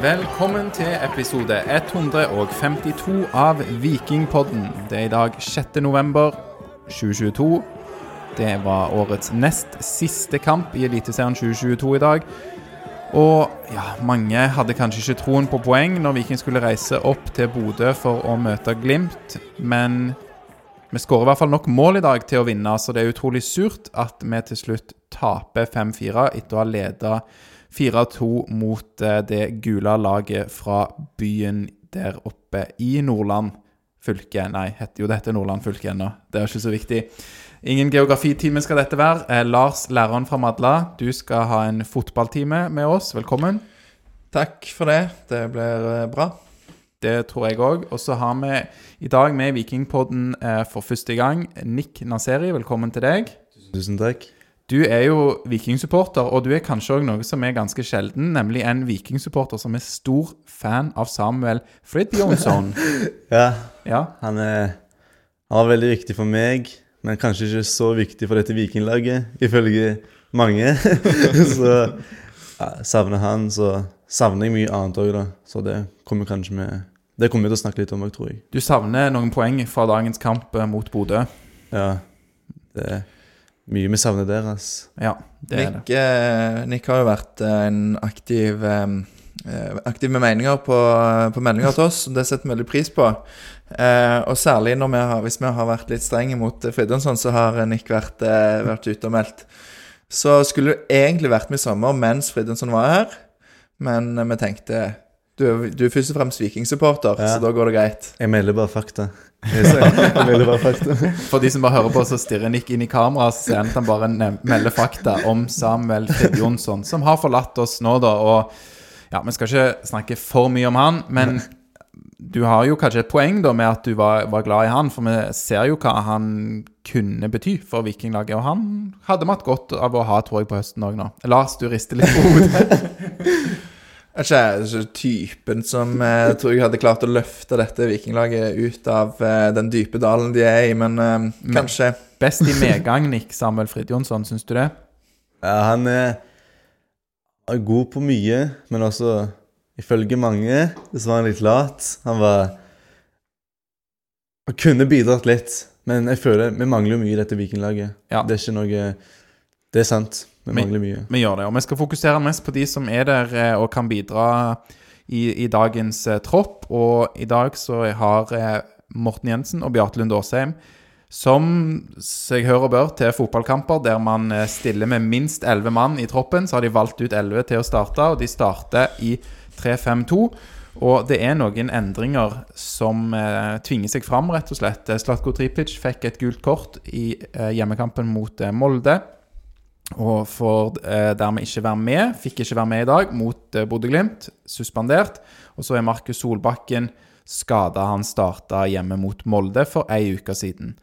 Velkommen til episode 152 av Vikingpodden. Det er i dag 6. november 2022. Det var årets nest siste kamp i Eliteserien 2022 i dag. Og ja, mange hadde kanskje ikke troen på poeng når Viking skulle reise opp til Bodø for å møte Glimt, men vi skårer i hvert fall nok mål i dag til å vinne, så det er utrolig surt at vi til slutt taper 5-4 etter å ha leda 4-2 mot eh, det gule laget fra byen der oppe i Nordland fylke. Nei, heter jo dette Nordland fylke ennå. Det er ikke så viktig. Ingen geografitime skal dette være. Eh, Lars, læreren fra Madla, du skal ha en fotballtime med oss. Velkommen. Takk for det. Det blir eh, bra. Det tror jeg òg. Og så har vi i dag med Vikingpodden eh, for første gang Nick Naseri. Velkommen til deg. Tusen takk. Du er jo vikingsupporter, og du er kanskje òg noe som er ganske sjelden, nemlig en vikingsupporter som er stor fan av Samuel Fridtjonsson. Ja, Ja, han, er, han var veldig viktig for meg, men kanskje ikke så viktig for dette vikinglaget, ifølge mange. så ja, savner han, så savner jeg mye annet òg, da. Så det kommer kanskje med Det kommer vi til å snakke litt om òg, tror jeg. du savner noen poeng fra dagens kamp eh, mot Bodø. Ja, det er mye vi savner deres. Ja, det er det. Nick, eh, Nick har jo vært eh, en aktiv eh, eh, Aktiv med meninger på, på meldinger til oss, det setter vi veldig pris på. Eh, og særlig når vi har, hvis vi har vært litt strenge mot eh, Fridtjonsson, så har Nick vært, eh, vært ute og meldt. Så skulle det egentlig vært med i sommer mens Fridtjonsson var her, men eh, vi tenkte du, er- du er først og fremst vikingsupporter, Ja. så da går det greit. Jeg melder bare fakta. Fakta. For de som bare hører på, så stirrer Nick inn i kamera, så ser han at han bare melder fakta om Samuel Fridtjonsson, som har forlatt oss nå, da. Og ja, vi skal ikke snakke for mye om han, men du har jo kanskje et poeng da med at du var, var glad i han, for vi ser jo hva han kunne bety for Vikinglaget, og han hadde vi hatt godt av å ha, tror jeg, på høsten òg nå. Lars, du rister litt på hodet. Er ikke så typen som jeg tror jeg hadde klart å løfte dette vikinglaget ut av eh, den dype dalen de er i, men um, kanskje. Best i medgang, Nick Samuel Fridtjonsson, syns du det? Ja, han er, er god på mye, men også ifølge mange så var han litt lat. Han var Han kunne bidratt litt, men jeg føler vi mangler jo mye i dette vikinglaget. Ja. Det er ikke noe Det er sant. Vi mangler mye. Vi gjør det, og vi skal fokusere mest på de som er der eh, og kan bidra i, i dagens eh, tropp. Og i dag så har eh, Morten Jensen og Bjarte Lund Aasheim, som seg hør og bør, til fotballkamper der man eh, stiller med minst 11 mann i troppen, så har de valgt ut 11 til å starte, og de starter i 3-5-2. Og det er noen endringer som eh, tvinger seg fram, rett og slett. Eh, Slatko Tripic fikk et gult kort i hjemmekampen mot Molde. Og får eh, dermed ikke være med. Fikk ikke være med i dag mot eh, Bodø-Glimt. Suspendert. Og så er Markus Solbakken skada. Han starta hjemme mot Molde for ei uke siden.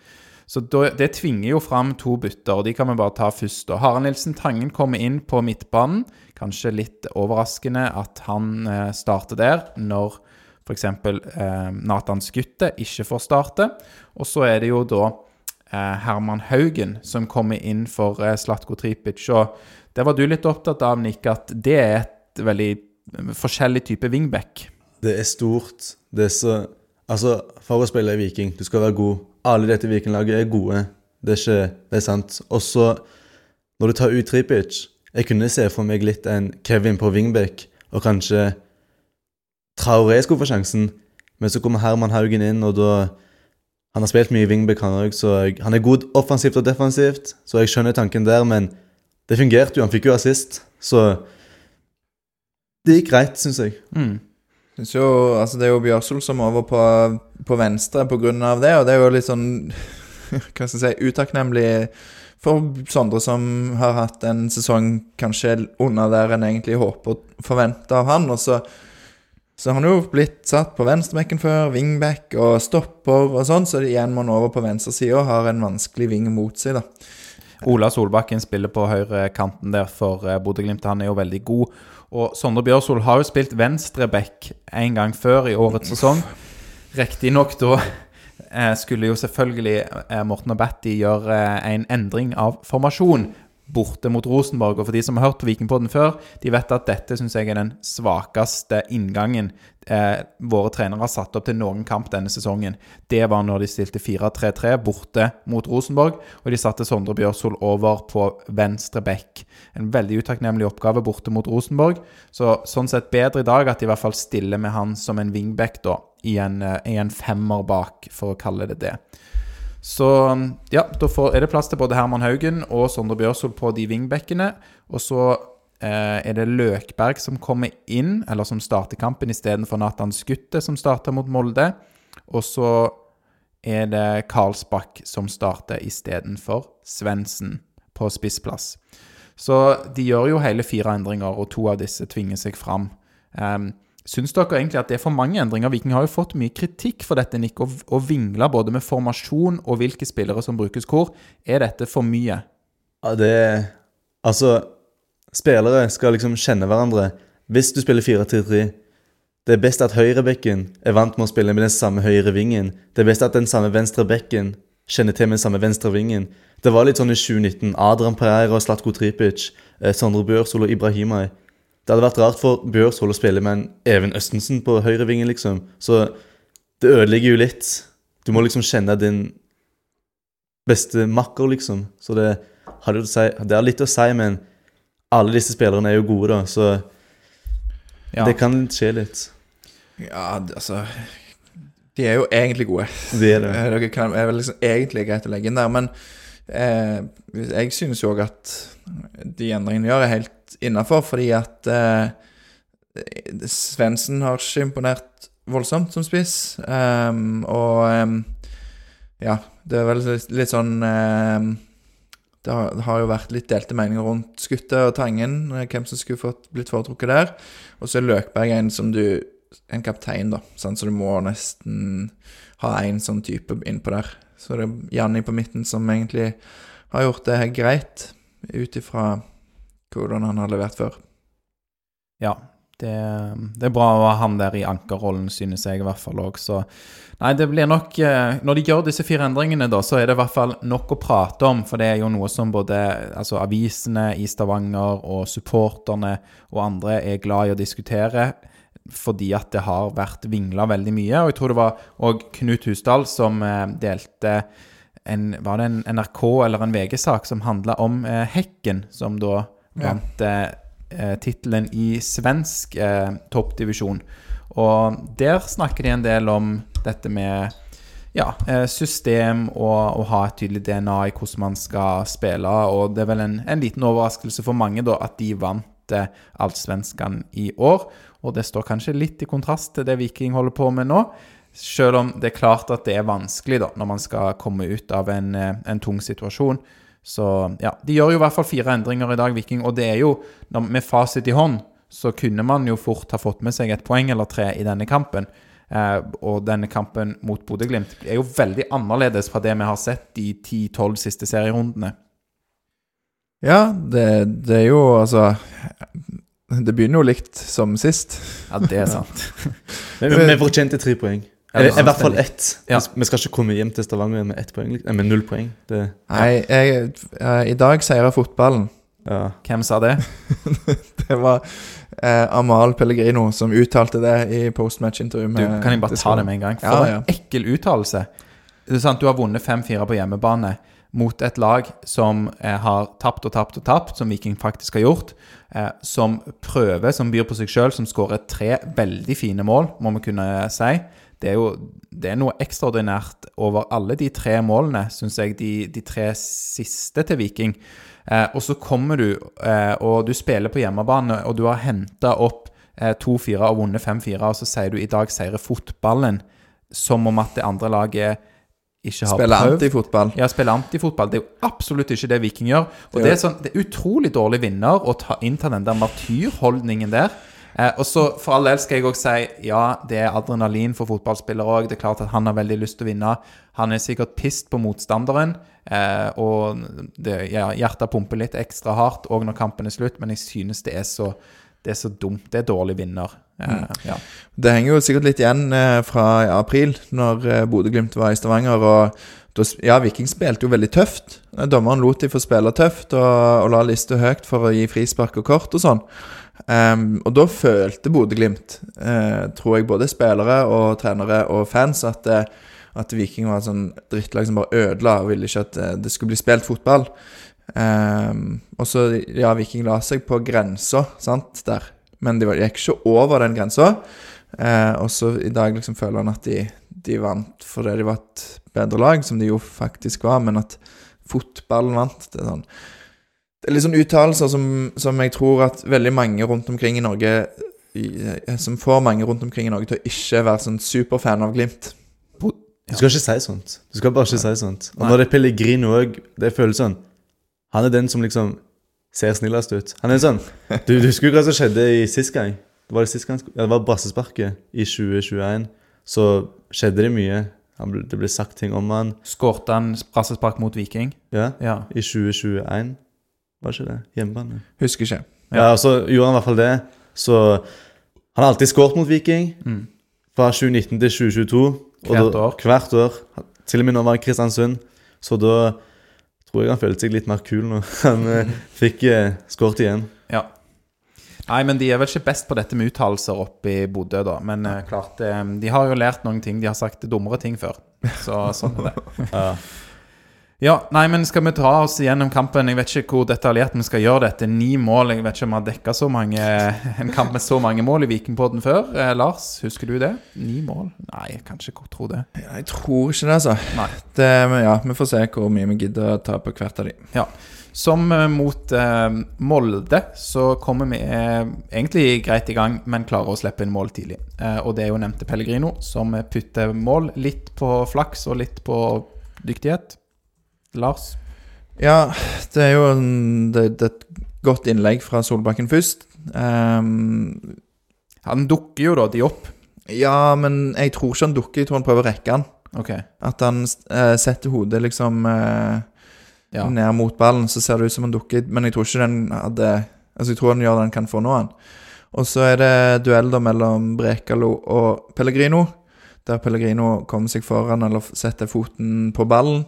Så det tvinger jo fram to bytter, og de kan vi bare ta først. Og Harald Nilsen Tangen kommer inn på midtbanen. Kanskje litt overraskende at han eh, starter der, når f.eks. Eh, Nathan Skutte ikke får starte. Og så er det jo da Herman Haugen som kommer inn for eh, Slatko Tripic. Og det var du litt opptatt av, Nick, at det er et veldig eh, forskjellig type wingback. Det er stort. Det er så Altså, for å spille i Viking, du skal være god. Alle dette vikinglaget er gode. Det er ikke Det er sant. Og så, når du tar ut Tripic Jeg kunne se for meg litt en Kevin på wingback, og kanskje Traoré skulle få sjansen, men så kommer Herman Haugen inn, og da Han har spilt mye i han òg, så han er god offensivt og defensivt, så jeg skjønner tanken der, men det fungerte jo. Han fikk jo assist, så Det gikk greit, syns jeg. Mm. Synes jo, altså det er jo Bjørsol som er over på, på venstre av det, og det er jo litt sånn Hva skal jeg si Utakknemlig for Sondre, som har hatt en sesong kanskje under der en egentlig håper og forventer av han. Og så, så har han jo blitt satt på venstrebekken før, wingback og stopper og sånn, så igjen må han over på venstresida og har en vanskelig ving mot seg, da. Ola Solbakken spiller på høyrekanten der for eh, Bodø-Glimt. Han er jo veldig god. Og Sondre Bjørsol har jo spilt venstreback en gang før i årets sesong. Riktignok da eh, skulle jo selvfølgelig eh, Morten og Batty gjøre en endring av formasjon. Borte mot Rosenborg. Og for de som har hørt på Vikingpodden før, de vet at dette syns jeg er den svakeste inngangen eh, våre trenere har satt opp til noen kamp denne sesongen. Det var når de stilte 4-3-3 borte mot Rosenborg, og de satte Sondre Bjørsol over på venstre bekk. En veldig utakknemlig oppgave borte mot Rosenborg. Så sånn sett bedre i dag at de i hvert fall stiller med han som en wingback, da, i en, eh, i en femmer bak, for å kalle det det. Så ja, da får, er det plass til både Herman Haugen og Sondre Bjørsol på de wingbackene. Og så eh, er det Løkberg som kommer inn, eller som starter kampen istedenfor Nathan Skutte, som starter mot Molde. Og så er det Karlsbakk som starter istedenfor Svendsen på spissplass. Så de gjør jo hele fire endringer, og to av disse tvinger seg fram. Um, Syns dere egentlig at det er for mange endringer? Viking har jo fått mye kritikk for dette, Nick, og, og både med formasjon og hvilke spillere som brukes hvor. Er dette for mye? Ja, det Altså, spillere skal liksom kjenne hverandre. Hvis du spiller 4-3-3 Det er best at høyrebekken er vant med å spille med den samme høyre vingen. Det er best at den samme venstre bekken kjenner til med den samme venstre vingen. Det var litt sånn i 2019. Adrian Pereira, Slatko Tripic, eh, Sondre Bjørsol og Ibrahimay. Det hadde vært rart for Bjørsvold å spille med en Even Østensen på høyrevingen, liksom. Så det ødelegger jo litt. Du må liksom kjenne din beste makker, liksom. Så det, har si, det litt å si, men alle disse spillerne er jo gode, da, så ja. det kan skje litt. Ja, altså De er jo egentlig gode. De er det. Det kan, er vel liksom egentlig greit å legge inn der, men eh, jeg synes jo òg at de endringene gjør, er helt innafor, fordi at eh, Svendsen har ikke imponert voldsomt som spiss. Um, og um, ja, det er vel litt sånn um, det, har, det har, jo vært litt delte meninger rundt Skutte og Tangen, eh, hvem som skulle fått, blitt foretrukket der. Og så er Løkberg en som du En kaptein, da. Sånn, så du må nesten ha en sånn type innpå der. Så det er Janni på midten som egentlig har gjort det greit, ut ifra hvordan han har levert før. Ja, det, det, er bra å ha han der i ankerrollen, synes jeg i hvert fall òg. Så nei, det blir nok eh, Når de gjør disse fire endringene, da, så er det i hvert fall nok å prate om. For det er jo noe som både altså, avisene i Stavanger og supporterne og andre er glad i å diskutere. Fordi at det har vært vingla veldig mye. Og jeg tror det var òg Knut Husdal som eh, delte en, Var det en NRK eller en VG-sak som handla om eh, Hekken, som da vant ja. eh, tittelen i svensk eh, toppdivisjon. Og der snakker de en del om dette med ja, eh, system og å ha et tydelig DNA i hvordan man skal spille. Og det er vel en, en liten overraskelse for mange da, at de vant eh, Allsvenskan i år. Og det står kanskje litt i kontrast til det Viking holder på med nå. Selv om det er klart at det er vanskelig da, når man skal komme ut av en, eh, en tung situasjon. Så ja, de gjør jo i hvert fall fire endringer i dag, Viking. Og det er jo, med fasit i hånd, så kunne man jo fort ha fått med seg et poeng eller tre i denne kampen. Eh, og denne kampen mot Bodø-Glimt er jo veldig annerledes fra det vi har sett de 10-12 siste serierundene. Ja, det, det, er jo altså Det begynner jo likt som sist. Ja, det er sant. Men vi fortjente tre poeng. I, I hvert fall ett. Ja. Vi skal ikke komme hjem til Stavanger med ett poeng, med null poeng. Det, Nei, jeg, uh, i dag seirer fotballen. Ja. Hvem sa det? det var uh, Amal Pellegrino som uttalte det i postmatch-intervjuet. Kan jeg bare ta det med en gang? For ja, en ekkel uttalelse. Du har vunnet 5-4 på hjemmebane mot et lag som eh, har tapt og tapt og tapt, som Viking faktisk har gjort. Eh, som prøver, som byr på seg sjøl, som skårer tre veldig fine mål, må vi kunne si det er jo det er noe ekstraordinært over alle de tre målene, syns jeg, de, de, tre siste til Viking. Eh, og så kommer du, eh, og du spiller på hjemmebane, og du har henta opp eh, 2-4 og vunnet 5-4, og så sier du i dag seirer fotballen som om at det andre laget ikke har spiller prøvd. antifotball. Ja, spiller antifotball. Det er jo absolutt ikke det Viking gjør. Og det er, sånn, det er utrolig dårlig vinner å ta, innta den der martyrholdningen der. Eh, og så For all del skal jeg òg si ja, det er adrenalin for fotballspillere òg. Det er klart at han har veldig lyst til å vinne. Han er sikkert pissed på motstanderen. Eh, og det, ja, hjertet pumper litt ekstra hardt òg når kampen er slutt, men jeg synes det er så det er så dumt. Det er dårlig vinner. Mm. ja. Det henger jo sikkert litt igjen eh, fra april, når eh, Bodø-Glimt var i Stavanger. og da, ja, Viking spilte jo veldig tøft. Eh, Dommeren lot de få spille tøft og, og la lista høyt for å gi frispark og kort og sånn. Ehm, og da følte Bodø-Glimt, uh, tror jeg, både spillere og trenere og fans, at, eh, at Viking var et sånn drittlag som bare ødela og ville ikke at eh, det skulle bli spilt fotball. Um, og så, ja, Viking la seg på grensa, sant, der. Men de gikk ikke over den grensa. Uh, og så i dag liksom føler han at de, de vant fordi de var et bedre lag, som de jo faktisk var, men at fotballen vant. Det er sånn litt sånn uttalelser som, som jeg tror at veldig mange rundt omkring i Norge eh, Som får mange rundt omkring i Norge til å ikke være sånn superfan av Glimt. Du skal ikke si sånt. Du skal bare ikke si sånt. Og når det er Pellegrino òg, det føles sånn Han er den som liksom ser snillest ut. Han er sånn Du, du husker hva som skjedde i sist gang? Det var det sist gang Ja, det var brassesparket i 2021. Så skjedde det mye. Han ble, det ble sagt ting om han Skårte han brassespark mot Viking? Ja, Ja. i 2021. Var ikke det? Hjemmebane. Husker ikke. Ja, og så gjorde han i hvert fall det. Så han har alltid skåret mot Viking. Mm. Fra 2019 til 2022. og Hvert da- år. Hvert år. Til og med når han var i Kristiansund. Så da tror jeg han følte seg litt mer kul når han eh, fikk eh, skåret igjen. ja. Nei, men de er vel ikke best på dette med uttalelser oppe i Bodø, da. Men eh, klart, eh, de har jo lært noen ting. De har sagt dummere ting før. Så sånn er det. Ja. Ja, nei, men skal vi ta oss gjennom kampen? Jeg vet ikke hvor detaljert vi skal gjøre dette. Ni mål. Jeg vet ikke om vi har dekka så mange en kamp med så mange mål i Vikingpodden før. Eh, Lars, husker du det? Ni mål? Nei, jeg kan ikke tro det. Jeg tror ikke det, altså. Nei. Det, men ja, vi får se hvor mye vi gidder å ta på hvert av de. Ja. Som eh, mot eh, Molde så kommer vi eh, egentlig greit i gang, men klarer å slippe inn mål tidlig. Eh, og det er jo nevnte Pellegrino, som putter mål. Litt på flaks og litt på dyktighet. Lars? Ja, det er jo en, det, det er et godt innlegg fra Solbakken først. Um, Han dukker jo da de opp. ja, men jeg tror ikke han dukker. Jeg tror han prøver å rekke han. Okay. At han eh, setter hodet liksom eh, Ja. ned mot ballen, så ser det ut som han dukker. Men jeg tror ikke den hadde Altså, jeg tror han gjør det han kan få nå, han. Og så er det duell da mellom Brekalo og Pellegrino. Der Pellegrino kommer seg foran eller setter foten på ballen.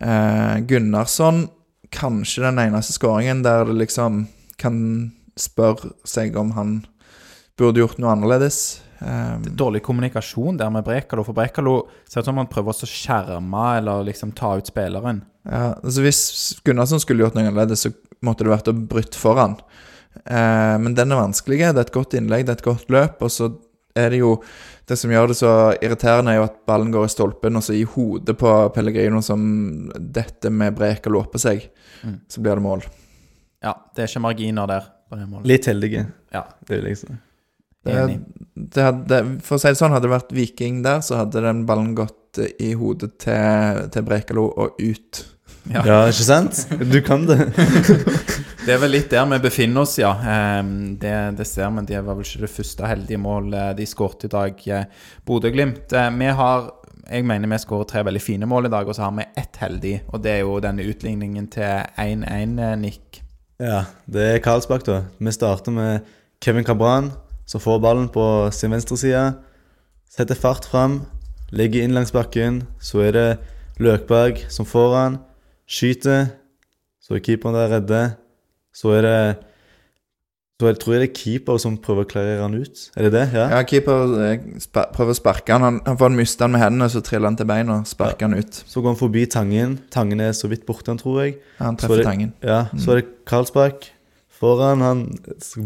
Eh, Gunnarsson kanskje den eneste skåringen der det liksom kan spørre seg om han burde gjort noe annerledes. Eh, Dårlig kommunikasjon der med Brekalo. For Brekalo ser ut som han prøver å skjerme eller liksom ta ut spilleren. Ja, altså Hvis Gunnarsson skulle gjort noe annerledes, så måtte det vært å bryte foran. Uh, men den er vanskelig. Det er et godt innlegg, det er et godt løp. Og så er det jo Det som gjør det så irriterende, er jo at ballen går i stolpen, og så i hodet på Pellegrino som dette med Brekalo oppå seg, Mm. så blir det mål. Ja, det er ikke marginer der på det målet. Litt heldige. Ja, Det vil jeg si. Det, enig. det hadde, for å si det sånn, hadde det vært Viking der, så hadde den ballen gått i hodet til, til Brekalo og ut. Ja. Ja, ikke sant? Du kan det. Det er vel litt der vi befinner oss, ja. Ehm, Det, det ser vi. Det var vel ikke det første heldige mål eh, de skåret i dag. eh, Bodø-Glimt. Eh, Vi har Jeg mener vi skårer tre veldig fine mål i dag, og så har vi ett heldig. Og det er jo denne utligningen til 1-1-nikk. Ja, det er Karlsbakk, da. Vi starter med Kevin Cabran, som får ballen på sin venstre side. Setter fart fram, legger inn langs bakken. Så er det Løkberg som får han. Skyter. Så er keeperen der redde. Så er det Så jeg tror jeg det er keeper som prøver å klarere han ut. Er det det? Ja. Ja, keeper eh, prøver å sparke han. Han, han får han miste han med hendene, så triller han til beina og sparker han ut. Så går han forbi Tangen. Tangen er så vidt borte, han tror jeg. Han Så er treffer det- tangen. Ja, Så er det Karlsbakk. Foran han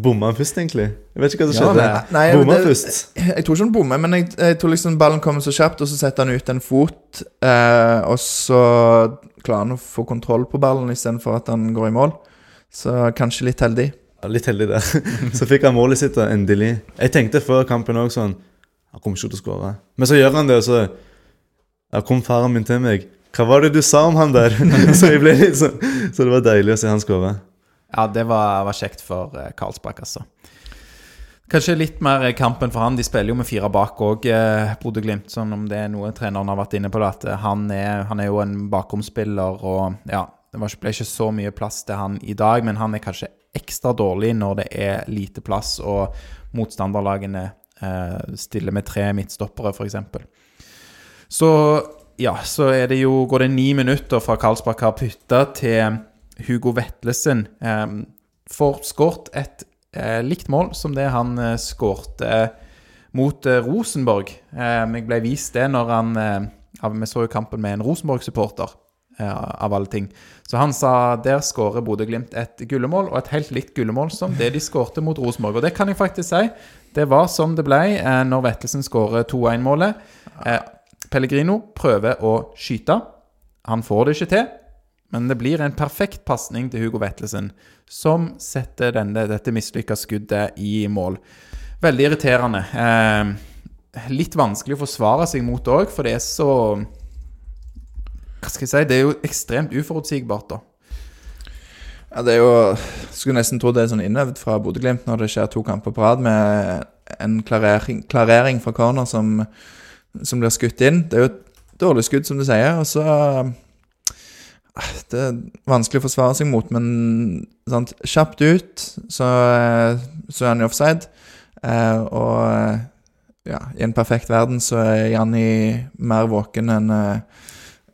Bomma han først, egentlig? Jeg vet ikke hva som Ja, skjedde. Nei, Bomma han først. Jeg tror ikke han bommer, men jeg, jeg tror liksom ballen kommer så kjapt, og så setter han ut en fot, eh, og så klarer han å få kontroll på ballen istedenfor at han går i mål. Så kanskje litt heldig. Ja, litt heldig der. Så fikk han målet sitt, endelig. Jeg tenkte før kampen òg sånn Han kommer ikke til å skåre. Men så gjør han det, og så Ja, kom faren min til meg. Hva var det du sa om han der? så jeg ble litt sånn Så det var deilig å se han skåre. Ja, det var, var kjekt for eh, Karlsbakk, altså. Kanskje litt mer eh, kampen for han. De spiller jo med fire bak òg, eh, Bodø-Glimt. Sånn om det er noe treneren har vært inne på, at eh, han er, han er jo en bakromsspiller. og ja Det var, ble ikke så mye plass til han i dag, men han er kanskje ekstra dårlig når det er lite plass. Og motstanderlagene eh, stiller med tre midtstoppere, f.eks. Så ja, så er det jo, går det ni minutter fra Karlsbakk har putta til Hugo Vetlesen eh, får skåret et eh, likt mål som det han eh, skårte eh, mot Rosenborg. Eh, jeg ble vist det når han Vi så jo kampen med en Rosenborg-supporter, av alle ting. Så han sa der skårer Bodø-Glimt et gullemål, og et helt likt gullemål som det de skårte mot Rosenborg. Og det kan jeg faktisk si. Det var som det ble når Vettelsen skårer 2-1-målet. Eh, Pellegrino prøver å skyte. Han får det ikke til. Men det blir en perfekt pasning til Hugo Vettelsen, som setter denne, dette mislykka skuddet i mål. Veldig irriterende. Eh, litt vanskelig å forsvare seg mot òg, for det er så Hva skal jeg si? Det er jo ekstremt uforutsigbart, da. Ja, det er jo Skulle nesten tro det er sånn innøvd fra Bodø-Glimt når det skjer to kamper på rad med en klarering, klarering fra corner som, som blir skutt inn. Det er jo et dårlig skudd, som du sier, og så Det er vanskelig å forsvare seg mot, men sant, kjapt ut så, så er han i offside. Eh, og eh, ja, i en perfekt verden så er Janni mer våken enn eh,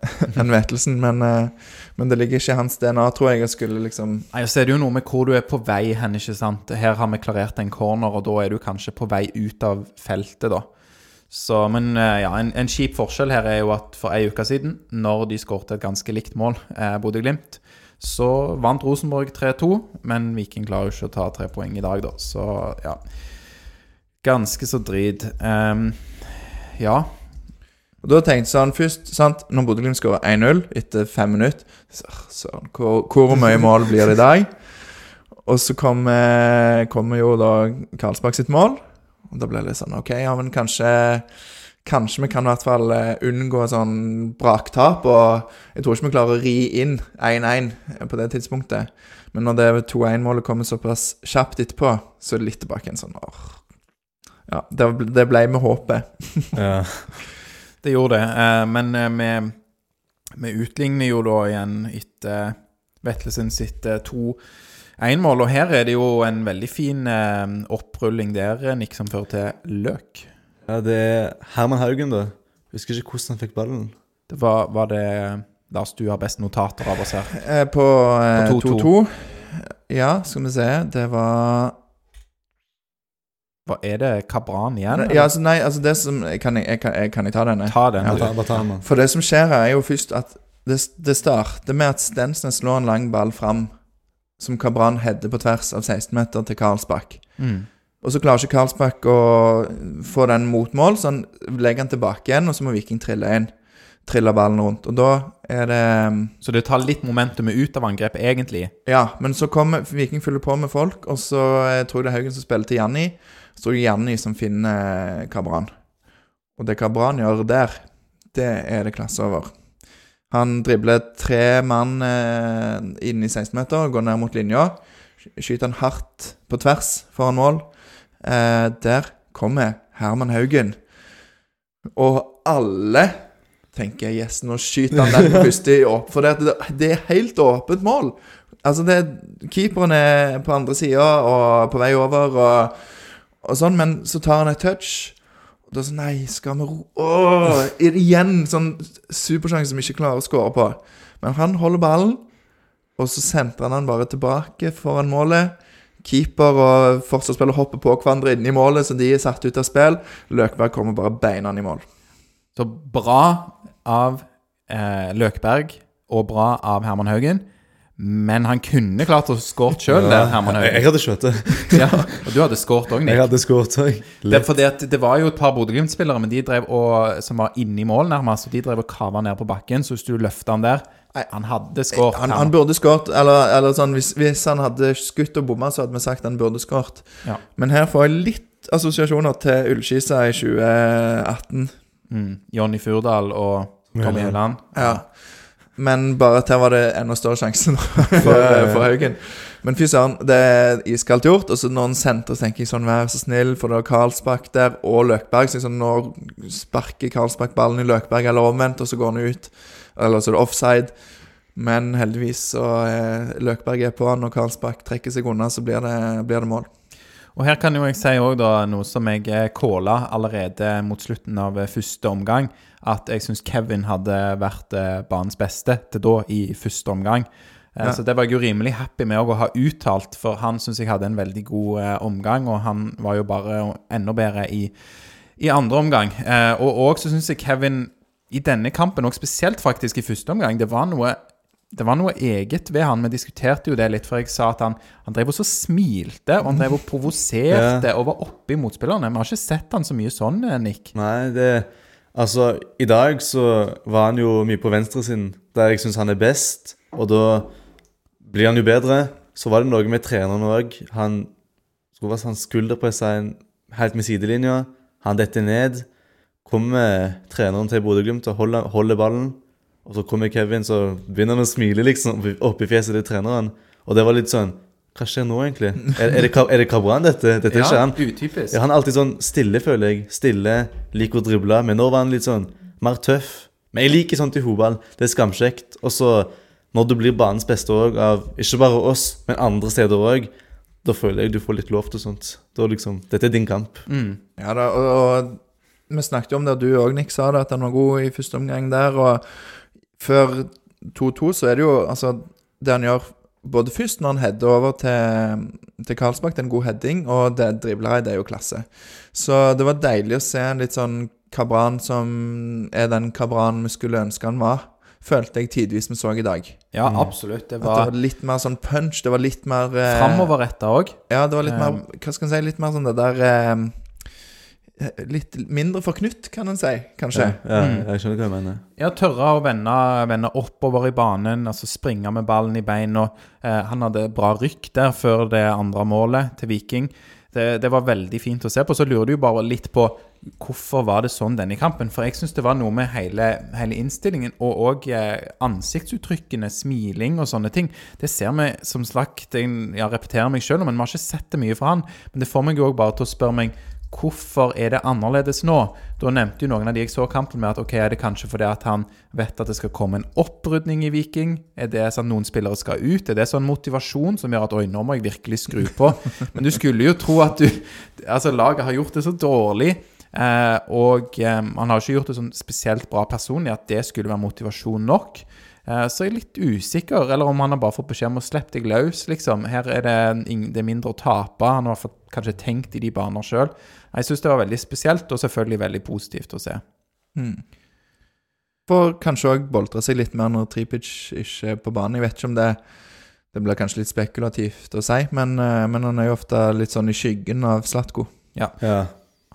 enn Vetelsen, men, eh, men det ligger ikke i hans DNA, tror jeg. Jeg skulle liksom Nei, så er det jo noe med hvor du er på vei hen, ikke sant. Her har vi klarert en corner, og da er du kanskje på vei ut av feltet, da. Så, men eh, ja, en, en kjip forskjell her er jo at for ei uke siden, når de skårte et ganske likt mål, eh, Bodø-Glimt, så vant Rosenborg 3-2, men Viking klarer jo ikke å ta tre poeng i dag, da. Så ja. Ganske så drit. Um, ja. Og da tenkte sånn først, sant, når Bodø-Glimt skårer 1-0 etter fem minutter så, Søren, hvor, hvor mye mål blir det i dag? Og så kommer kom jo da Karlsbakk sitt mål. Og da ble det litt sånn OK, ja, men kanskje Kanskje vi kan i hvert fall eh, unngå sånn braktap. Og jeg tror ikke vi klarer å ri inn 1-1 på det tidspunktet. Men når det 2-1-målet kommer såpass kjapt etterpå, så er det litt tilbake en sånn åh. Ja, det, det ble med håpet. Ja. Det gjorde det. Eh, men eh, vi, vi utligner jo da igjen etter Vettelsen sitt eh, 2-1-mål. Og her er det jo en veldig fin eh, opprulling der, eh, Nick, som fører til løk. ja, det er Herman Haugen, da. Husker ikke hvordan han fikk ballen. Det var, var det Lars, du har best notater av oss her. Eh, på eh, 2-2. 2-2. Ja, skal vi se. Det var Hva er det Kabran igjen? Ja, altså, nei, altså det som Kan jeg, jeg, kan, jeg, kan jeg ta denne? Ta den, Ja, ta, ta den. For det som skjer her, er jo først at det, det starter med at Stensnes slår en lang ball fram, som Kabran header på tvers av 16-meter til Karlsbakk. Mm. Og så klarer ikke Karlsbakk å få den mot mål, så han legger den tilbake igjen, og så må Viking trille inn. Trille ballen rundt. Og da er det Så det tar litt momentumet ut av angrepet, egentlig. Ja, men så kommer Viking fyller på med folk, og så eh, tror jeg det er Haugen som spiller til Janni. Så tror jeg Janni som finner Kabran. Og det Kabran gjør der, det er det klasse over. Han dribler tre mann eh, inn i 16-meter, går ned mot linja. Skyter han hardt på tvers foran mål. Eh, der kommer Herman Haugen. Og alle tenker yes, nå skyter han den første i åp. For det, det er helt åpent mål. Altså, det, keeperen er på andre sida og på vei over og, og sånn, men så tar han et touch. Da sånn Nei, skal vi ro Åh, Igjen sånn supersjanse som vi ikke klarer å score på. Men han holder ballen, og så sentrer han den bare tilbake foran målet. Keeper og forsvarsspiller hopper på hverandre inne i målet, så de er satt ut av spill. Løkberg kommer bare beina i mål. Så bra av eh, Løkberg og bra av Herman Haugen. Men han kunne klart å skåret sjøl, der, Herman jeg, jeg hadde skjøtt det. Ja, og du hadde skåret òg, Jeg Nick. hadde skåret òg. Det, det var jo et par Bodø-Glimt-spillere men de drev og, som var inne i mål, nærmest. Og de drev og kava ned på bakken. Så hvis du løfta han der Nei. Han hadde skåret. Han, han burde skåret, eller, eller sånn hvis, hvis han hadde skutt og bomma, så hadde vi sagt han burde skåret. Ja. Men her får jeg litt assosiasjoner til Ullskisa i 2018. Mm. Jonny Furdal og Tommy Høiland. Ja. Men bare at her var det enda større sjanse for, for Haugen. Men fy søren, det er iskaldt gjort. Og så når han så tenker jeg sånn, vær så snill, for det er Karlsbakk der, og Løkberg. Så jeg sånn, nå sparker Karlsbakk ballen i Løkberg, eller omvendt, og så går han ut. Eller så er det offside. Men heldigvis så er Løkberg er på han, og Karlsbakk trekker seg unna, så blir det, blir det mål. Og her kan jo jeg si da noe som jeg eh, calla allerede mot slutten av eh, første omgang, at jeg syns Kevin hadde vært eh, banens beste til da i første omgang. Ja. Så det var jeg jo rimelig happy med å ha uttalt, for han syns jeg hadde en veldig god eh, omgang, og han var jo bare enda bedre i, i andre omgang. Eh, og òg så syns jeg Kevin i denne kampen, og spesielt faktisk i første omgang, det var noe det var noe eget ved han. Vi diskuterte jo det litt, for jeg sa at han, han drev og så smilte, og han drev og provoserte og var oppe i motspillerne. Vi har ikke sett han så mye sånn, eh, Nick. Nei, det Altså, i dag så var han jo mye på venstre sin, der jeg syns han er best. Og da blir han jo bedre. Så var det noe med treneren òg. Han skulle sånn skulderpressa en- helt med sidelinja. Han detter ned. Kommer treneren til Bodø-Glimt og holder, holder ballen. Og så kommer Kevin, så begynner han å smile liksom oppi- fjeset til treneren. Og det var litt sånn Hva skjer nå, egentlig? Er, er det, er det Kabran, dette? Dette er ikke han. utypisk. Ja, han er alltid sånn stille, føler jeg. Stille, liker å drible. Men nå var han litt sånn mer tøff. Men jeg liker sånt i fotball. Det er skamkjekt. Og så, når du blir banens beste òg, av ikke bare oss, men andre steder òg, da føler jeg du får litt lov til sånt. Da liksom Dette er din kamp. Mm. Ja da, og, og vi snakket jo om det, og du òg, Nick, sa det, at han var god i første omgang der. Og før 2-2 så er det jo altså Det han gjør både først når han header over til, til Karlsbakk, det er en god heading, og det dribler det er jo klasse. Så det var deilig å se en litt sånn Kabran som er den Kabran vi skulle ønske han var. Følte jeg tidvis vi så i dag. Ja, absolutt. Det At det var var litt mer sånn punch. Det var litt mer eh, framoverretta òg. Ja, det var litt Eh, mer Hva skal en si? Litt mer sånn det der eh, Litt mindre forknytt, kan en si, kanskje. Ja, ja, Mm. jeg skjønner hva du mener. Ja, tørre å vende, vende oppover i banen, altså springe med ballen i beina. Eh, han hadde bra rykk der før det andre målet til Viking. Det, det var veldig fint å se på. Så lurer du jo bare litt på hvorfor var det sånn denne kampen. For jeg syns det var noe med hele, hele innstillingen og òg eh, ansiktsuttrykkene, smiling og sånne ting. Det ser vi som slakt Jeg ja, repeterer meg sjøl, men vi har ikke sett det mye fra han. Men det får meg òg bare til å spørre meg Hvorfor er det annerledes nå? Da nevnte jo noen av de jeg så kampen med at ok, er det kanskje fordi at han vet at det skal komme en opprydning i Viking? Er det sånn noen spillere skal ut? Er det sånn motivasjon som gjør at oi, nå må jeg virkelig skru på? Men du skulle jo tro at du Altså, laget har gjort det så dårlig. Eh, og eh, han har ikke gjort det sånn spesielt bra personlig at det skulle være motivasjon nok. Eh, så er litt usikker, eller om han har bare fått beskjed om å slippe deg løs, liksom. Her er det, det er mindre å tape. Han har kanskje tenkt i de baner sjøl. Jeg syns det var veldig spesielt, og selvfølgelig veldig positivt å se. Mm. For kanskje òg boltre seg litt mer når Tripic ikke er på banen. Jeg vet ikke om det Det blir kanskje litt spekulativt å si, men, eh, men han er jo ofte litt sånn i skyggen av Slatko. Ja.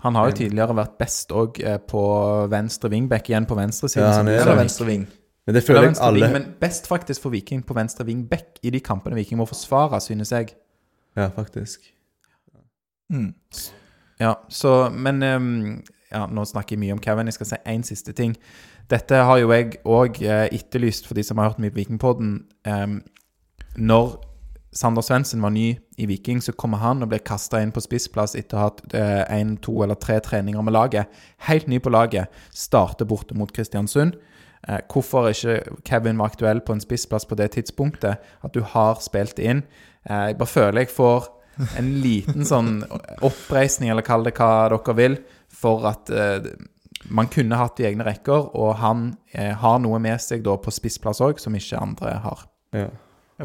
Han har jo tidligere vært best òg på venstre wingback, igjen på venstresiden. Ja, som han du er Eller det. Venstre ving. Men det føler jeg alle men best faktisk for Viking på venstre wingback i de kampene Viking må forsvare, synes jeg. Ja, faktisk. Mm. Ja, så, men um, ja, Nå snakker jeg mye om Kevin. Jeg skal si én siste ting. Dette har jo jeg òg eh, etterlyst for de som har hørt mye på Vikingpodden. Um, når Sander Svendsen var ny i Viking, så kommer han og blir kasta inn på spissplass etter å ha hatt én, to eller tre treninger med laget. Helt ny på laget. Starter borte mot Kristiansund. Eh, hvorfor ikke Kevin var aktuell på en spissplass på det tidspunktet? At du har spilt inn. Eh, jeg bare føler jeg får en liten sånn oppreisning, eller kall det hva dere vil, for at eh, man kunne hatt i egne rekker, og han eh, har noe med seg da på spissplass òg, som ikke andre har. Ja.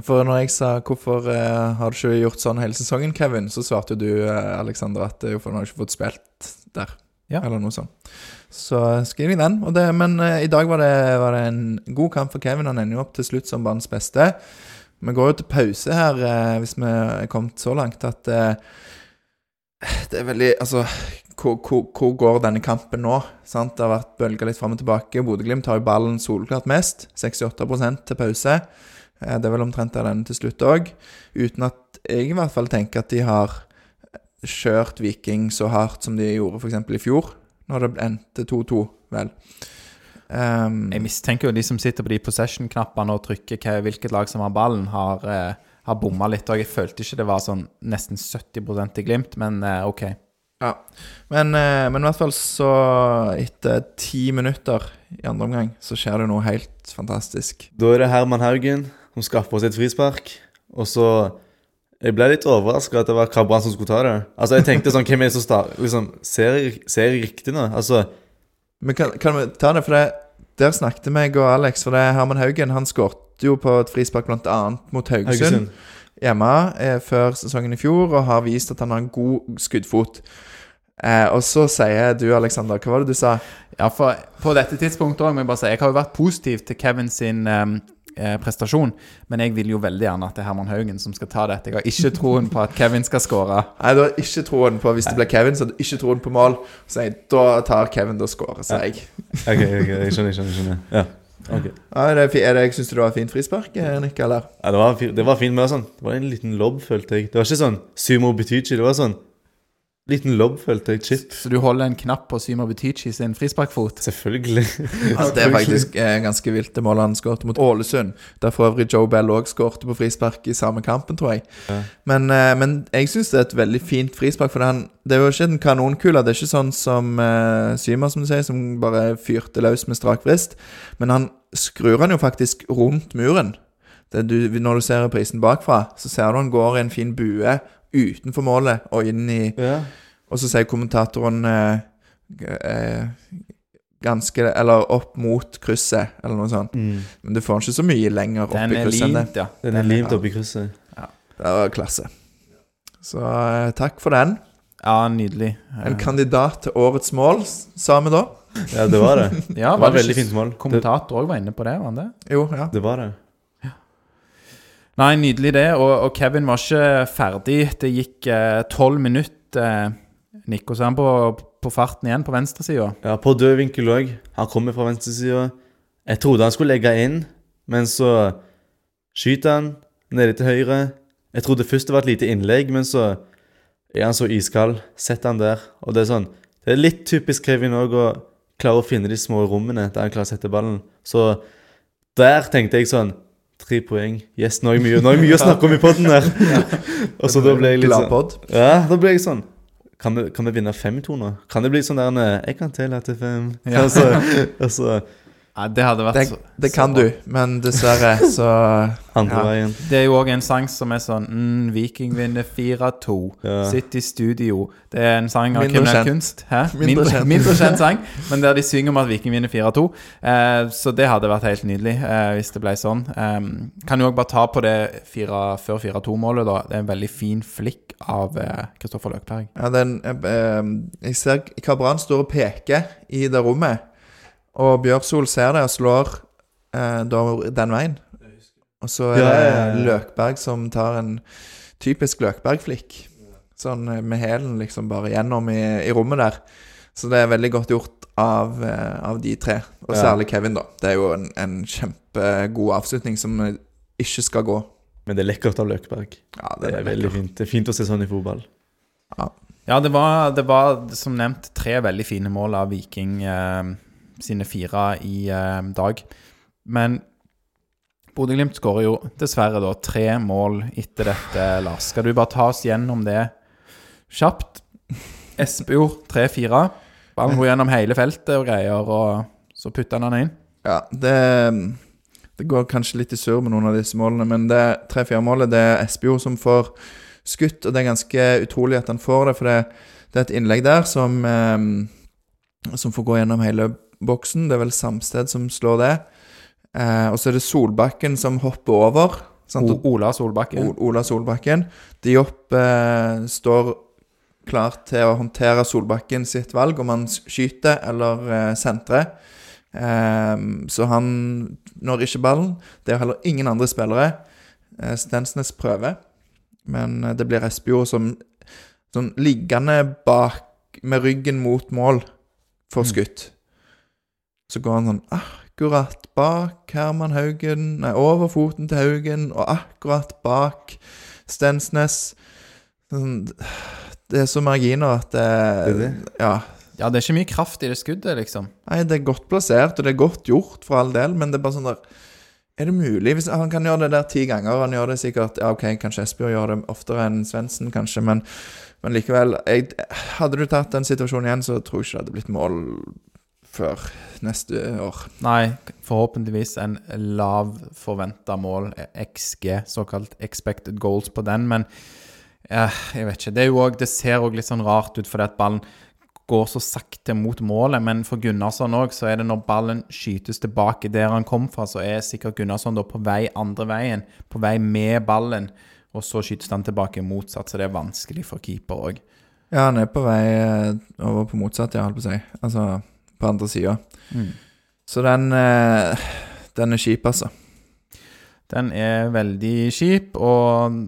For når jeg sa 'hvorfor eh, har du ikke gjort sånn hele sesongen', Kevin, så svarte du, eh, Alexander, at det jo for han har ikke fått spilt der. Ja. Eller noe sånt. Så skriv jeg den. Det, men eh, i dag var det, var det en god kamp for Kevin. Han ender jo opp til slutt som banens beste. Vi går jo til pause her, eh, hvis vi er kommet så langt at eh, det er veldig Altså, hvor, hvor, hvor går denne kampen nå? Sant? Det har vært bølger litt fram og tilbake. Bodø-Glimt har jo ballen solklart mest. 68% til pause. Eh, Det er vel omtrent der denne til slutt òg. Uten at jeg i hvert fall tenker at de har kjørt Viking så hardt som de gjorde f.eks. i fjor, når det endte 2-2, vel. Ehm, Jeg mistenker jo de som sitter på de possession-knappene og trykker hva, hvilket lag som har ballen, har, uh, har bomma litt. Og jeg følte ikke det var sånn nesten 70 i Glimt, men uh, OK. ja. Men, uh, men i hvert fall så Etter ti minutter i andre omgang så skjer det noe helt fantastisk. Da er det Herman Haugen som skaffer oss et frispark. Og så Jeg ble litt overraska at det var Kabran som skulle ta det. Altså, jeg tenkte sånn Hvem er det som star liksom, ser, jeg- ser jeg riktig nå? Altså, Men kan, kan vi ta det, for det, der snakket meg og Alex, for det er Herman Haugen han skåret jo på et frispark bl.a. mot Haugesund, Haugesund. hjemme eh, før sesongen i fjor, og har vist at han har en god skuddfot. Eh, og så sier du, Alexander, hva var det du sa? Ja, for på dette tidspunktet også, må jeg bare si Jeg har jo vært positiv til Kevin sin eh, eh, prestasjon, men jeg vil jo veldig gjerne at det er Herman Haugen som skal ta dette. Jeg har ikke troen på at Kevin skal skåre. Nei, du har ikke troen på Hvis det ble Kevin, så hadde du ikke troen på mål. Så jeg, da tar Kevin da skårer, skåre, sier jeg. Ok, ok, jeg skjønner, jeg skjønner. skjønner. Ja. ok. Ja, det, er det, Syns du det var fint frispark, eh, Nick, eller? Ja, det var, det var fint, men det var sånn Det var en liten lobb, følte jeg. Det var ikke sånn Sumo Butichi. Det var sånn liten lobb, følte jeg. Chip. Så du holder en knapp på Syma Butichi sin frisparkfot? Selvfølgelig. Altså, det er faktisk eh, ganske vilt, det målet han skåret mot Ålesund. Der for øvrig Joe Bell òg skårte på frispark i samme kampen, tror jeg. Ja. Men, eh, men jeg syns det er et veldig fint frispark, for han, det er jo ikke en kanonkule. Det er ikke sånn som eh, Syma, som du sier, som bare fyrte løs med strak vrist. Men han skrur han jo faktisk rundt muren. Det du, når du ser reprisen bakfra, så ser du han går i en fin bue utenfor målet og inn i Ja. Og så sier kommentatoren eh, eh, ganske Eller opp mot krysset, eller noe sånt. Mm. Men du får den ikke så mye lenger opp Den i krysset Den er limt, ja. Den er limt i krysset. Det var klasse. Så eh, takk for den. Ja, nydelig. En kandidat til årets mål, sa vi da. Ja, det var det. Ja, Det var veldig fint mål. Kommentator òg var inne på det, var han det? Jo, ja. det var det. Nei, nydelig det. Og, og Kevin var ikke ferdig. Det gikk tolv minutter, eh, Nick, og så er han på, på farten igjen på venstresida. Ja, på død vinkel òg. Han kommer fra venstresida. Jeg trodde han skulle legge inn, men så skyter han nede til høyre. Jeg trodde først det var et lite innlegg, men så er han så iskald. Setter han der. Og det er sånn Det er litt typisk Kevin òg å klare å finne de små rommene der han klarer å sette ballen. Så der tenkte jeg sånn Tre poeng. Yes, nå er jeg mye, nå er jeg mye å snakke om i poden der. Og så da ble jeg litt sånn. Ja, da ble jeg sånn kan vi, kan vi vinne 5-2 nå? Kan det bli sånn der eh, Jeg kan telle til fem. Ja. Altså, så, og så Ja, det hadde vært Det, så, det kan du, men dessverre så andre Ja. veien. Det er jo òg en sang som er sånn mm, Viking vinner 4-2. Ja. Sitt i studio. Det er en sang av Mindre kriminell kjent. kunst. Hæ? Mindre Mindre, kjent. mindre kjent sang, men der de synger om at Viking vinner 4-2. Eh, så det hadde vært helt nydelig eh, hvis det ble sånn. Eh, kan jo òg bare ta på det 4, før 4-2-målet, da. Det er en veldig fin flikk av Kristoffer Løkberg. Ja, den, eh, Jeg ser Kabran står og peker i det rommet, og Bjørsol ser det og slår eh, da den veien. Og så er det ja, ja. Løkberg som tar en typisk Løkberg-flikk. Sånn eh, med hælen liksom bare gjennom i, i rommet der. Så det er veldig godt gjort av, eh, av de tre, og særlig Kevin, da. Det er jo en, en kjempegod avslutning som eh, ikke skal gå. Men det er lekkert av Løkberg. Ja, Det er veldig fint. Det er fint å se sånn i fotball. Ja, det var, det var som nevnt tre veldig fine mål av Viking eh, sine fire i eh, dag. Men Bodø-Glimt skårer jo dessverre da tre mål etter dette, Lars. Skal du bare ta oss gjennom det kjapt? Espejord 3-4. Ballen går gjennom hele feltet og greier, og så putter han den inn. Ja, det, det går kanskje litt i surr med noen av disse målene, men det 3-4-målet det er Espejord som får skutt, og det er ganske utrolig at han får det, for det, det er et innlegg der som, eh, som får gå gjennom hele boksen. Det er vel Samsted som slår det. Eh, og så er det Solbakken som hopper over. Ola Solbakken. O- Ola Solbakken. Diop eh, står klar til å håndtere Solbakken sitt valg om han skyter eller eh, sentrer. Eh, så han når ikke ballen. Det er heller ingen andre spillere. Eh, Stensnes prøver, men eh, det blir Espejord som sånn liggende bak med ryggen mot mål får skutt. Så går han sånn akkurat bak Herman Haugen, nei, over foten til Haugen, og akkurat bak Stensnes. Sånn, det er så marginer at det, Det det. Ja. Ja, det er ikke mye kraft i det skuddet, liksom. Nei, det er godt plassert, og det er godt gjort, for all del, men det er bare sånn der Er det mulig? Hvis Han kan gjøre det der ti ganger. Han gjør det sikkert Ja, OK, kanskje Espejord gjør det oftere enn Svendsen, kanskje, men, men likevel jeg, Hadde du tatt den situasjonen igjen, så tror jeg ikke det hadde blitt mål før neste år. Nei, forhåpentligvis en lav forventa mål, XG, såkalt expected goals, på den, men eh, jeg vet ikke. Det, er jo også, det ser òg litt sånn rart ut fordi at ballen går så sakte mot målet, men for Gunnarsson òg, så er det når ballen skytes tilbake der han kom fra, så er sikkert Gunnarsson da på vei andre veien, på vei med ballen, og så skytes han tilbake motsatt, så det er vanskelig for keeper òg. Ja, han er på vei eh, over på motsatt, ja, holdt på å si. Altså på andre sida. Så den eh, Den er kjip, altså. Den er veldig kjip, og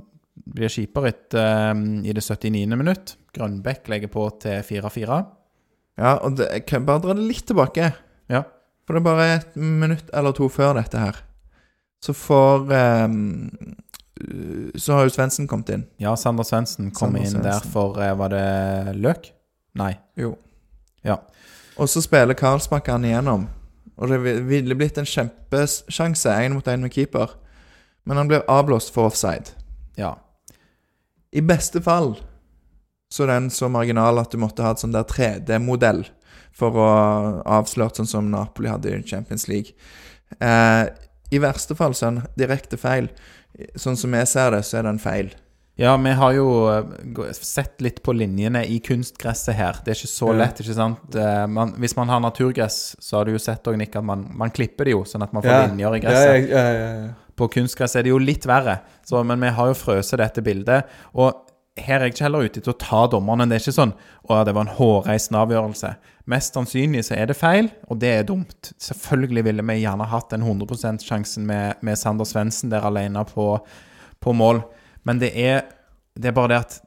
blir kjipere etter um, i det 79. minutt. Grønbekk legger på til 4-4. Ja, og det, jeg kan bare dra det litt tilbake. Ja. For det er bare et minutt eller to før dette her. Så får um, Så har jo Svendsen kommet inn. Ja, Sander Svendsen kom Sander inn der for eh, Var det Løk? Nei. Jo. Ja. Og så spiller Karlsbakk han igjennom. Og det ville blitt en kjempesjanse, én mot én med keeper. Men han blir avblåst for offside. Ja. I beste fall så er den så marginal at du måtte ha et sånn der 3D-modell for å avsløre sånn som Napoli hadde i Champions League. Eh, I verste fall så er den direkte feil. Sånn som jeg ser det, så er den feil. Ja, vi har jo eh, sett litt på linjene i kunstgresset her. Det er ikke så lett, ikke sant? Eh, Man, hvis man har naturgress, så har du jo sett også, Nick, at man, man klipper det jo, sånn at man får Ja. linjer i Ja, gresset. ja, ja. På kunstgress er det jo litt verre, så, men vi har jo frøset dette bildet. Og her er jeg ikke heller ute til å ta dommerne. Det er ikke sånn å, det var en hårreisende avgjørelse. Mest sannsynlig så er det feil, og det er dumt. Selvfølgelig ville vi gjerne hatt den 100% sjansen med, med Sander Svendsen der alene på, på mål. Men det er, det er bare det at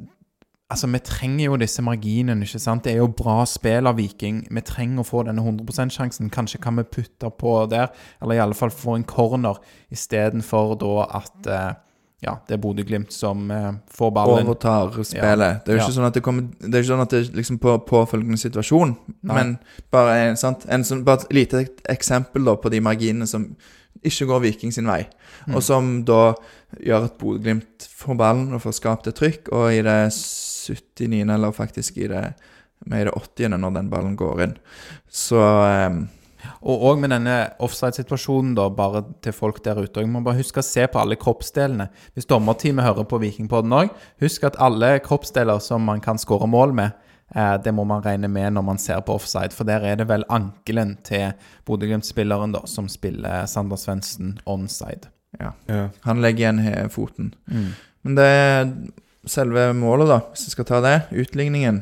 Altså, vi trenger jo disse marginene, ikke sant? Det er jo bra spill av Viking. Vi trenger å få denne 100% sjansen. Kanskje kan vi putte på der, eller i alle fall få en corner, istedenfor da at eh, ja, det er Bodø-Glimt som eh, får ballen. Overtar spillet. Det er jo Ja. ikke sånn at det kommer Det er ikke sånn at det er liksom på påfølgende situasjon, Nei. men bare sant? En sånn, bare et lite eksempel da på de marginene som ikke går Viking sin vei, Mm. og som da gjør at Bodø-Glimt får ballen og får skapt et trykk, og i det 79., eller faktisk i det med i det 80., når den ballen går inn. Så um, Og òg med denne offside-situasjonen, da, bare til folk der ute. Jeg må bare huske å se på alle kroppsdelene. Hvis dommerteamet hører på Vikingpodden òg, husk at alle kroppsdeler som man kan skåre mål med, det må man regne med når man ser på offside. For der er det vel ankelen til Bodø-Glimt-spilleren som spiller Sander Svendsen onside. ja, ja. han legger igjen foten. foten. Men det er selve målet, da, hvis vi skal ta det, utligningen,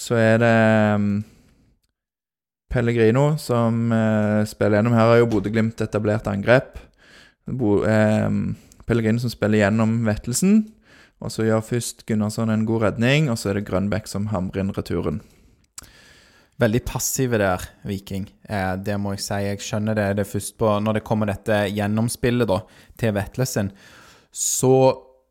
så er det um, Pellegrino som eh, spiller gjennom. Her har jo Bodø-Glimt etablert angrep. Bo, eh, Pellegrino som spiller gjennom Vettelsen. Og så gjør først Gunnarsson en god redning, og så er det Grønbekk som hamrer inn returen. Veldig passive der, Viking. Eh, det må jeg si. Jeg skjønner det. det først på, Når det kommer dette gjennomspillet da, til Vetlesen, så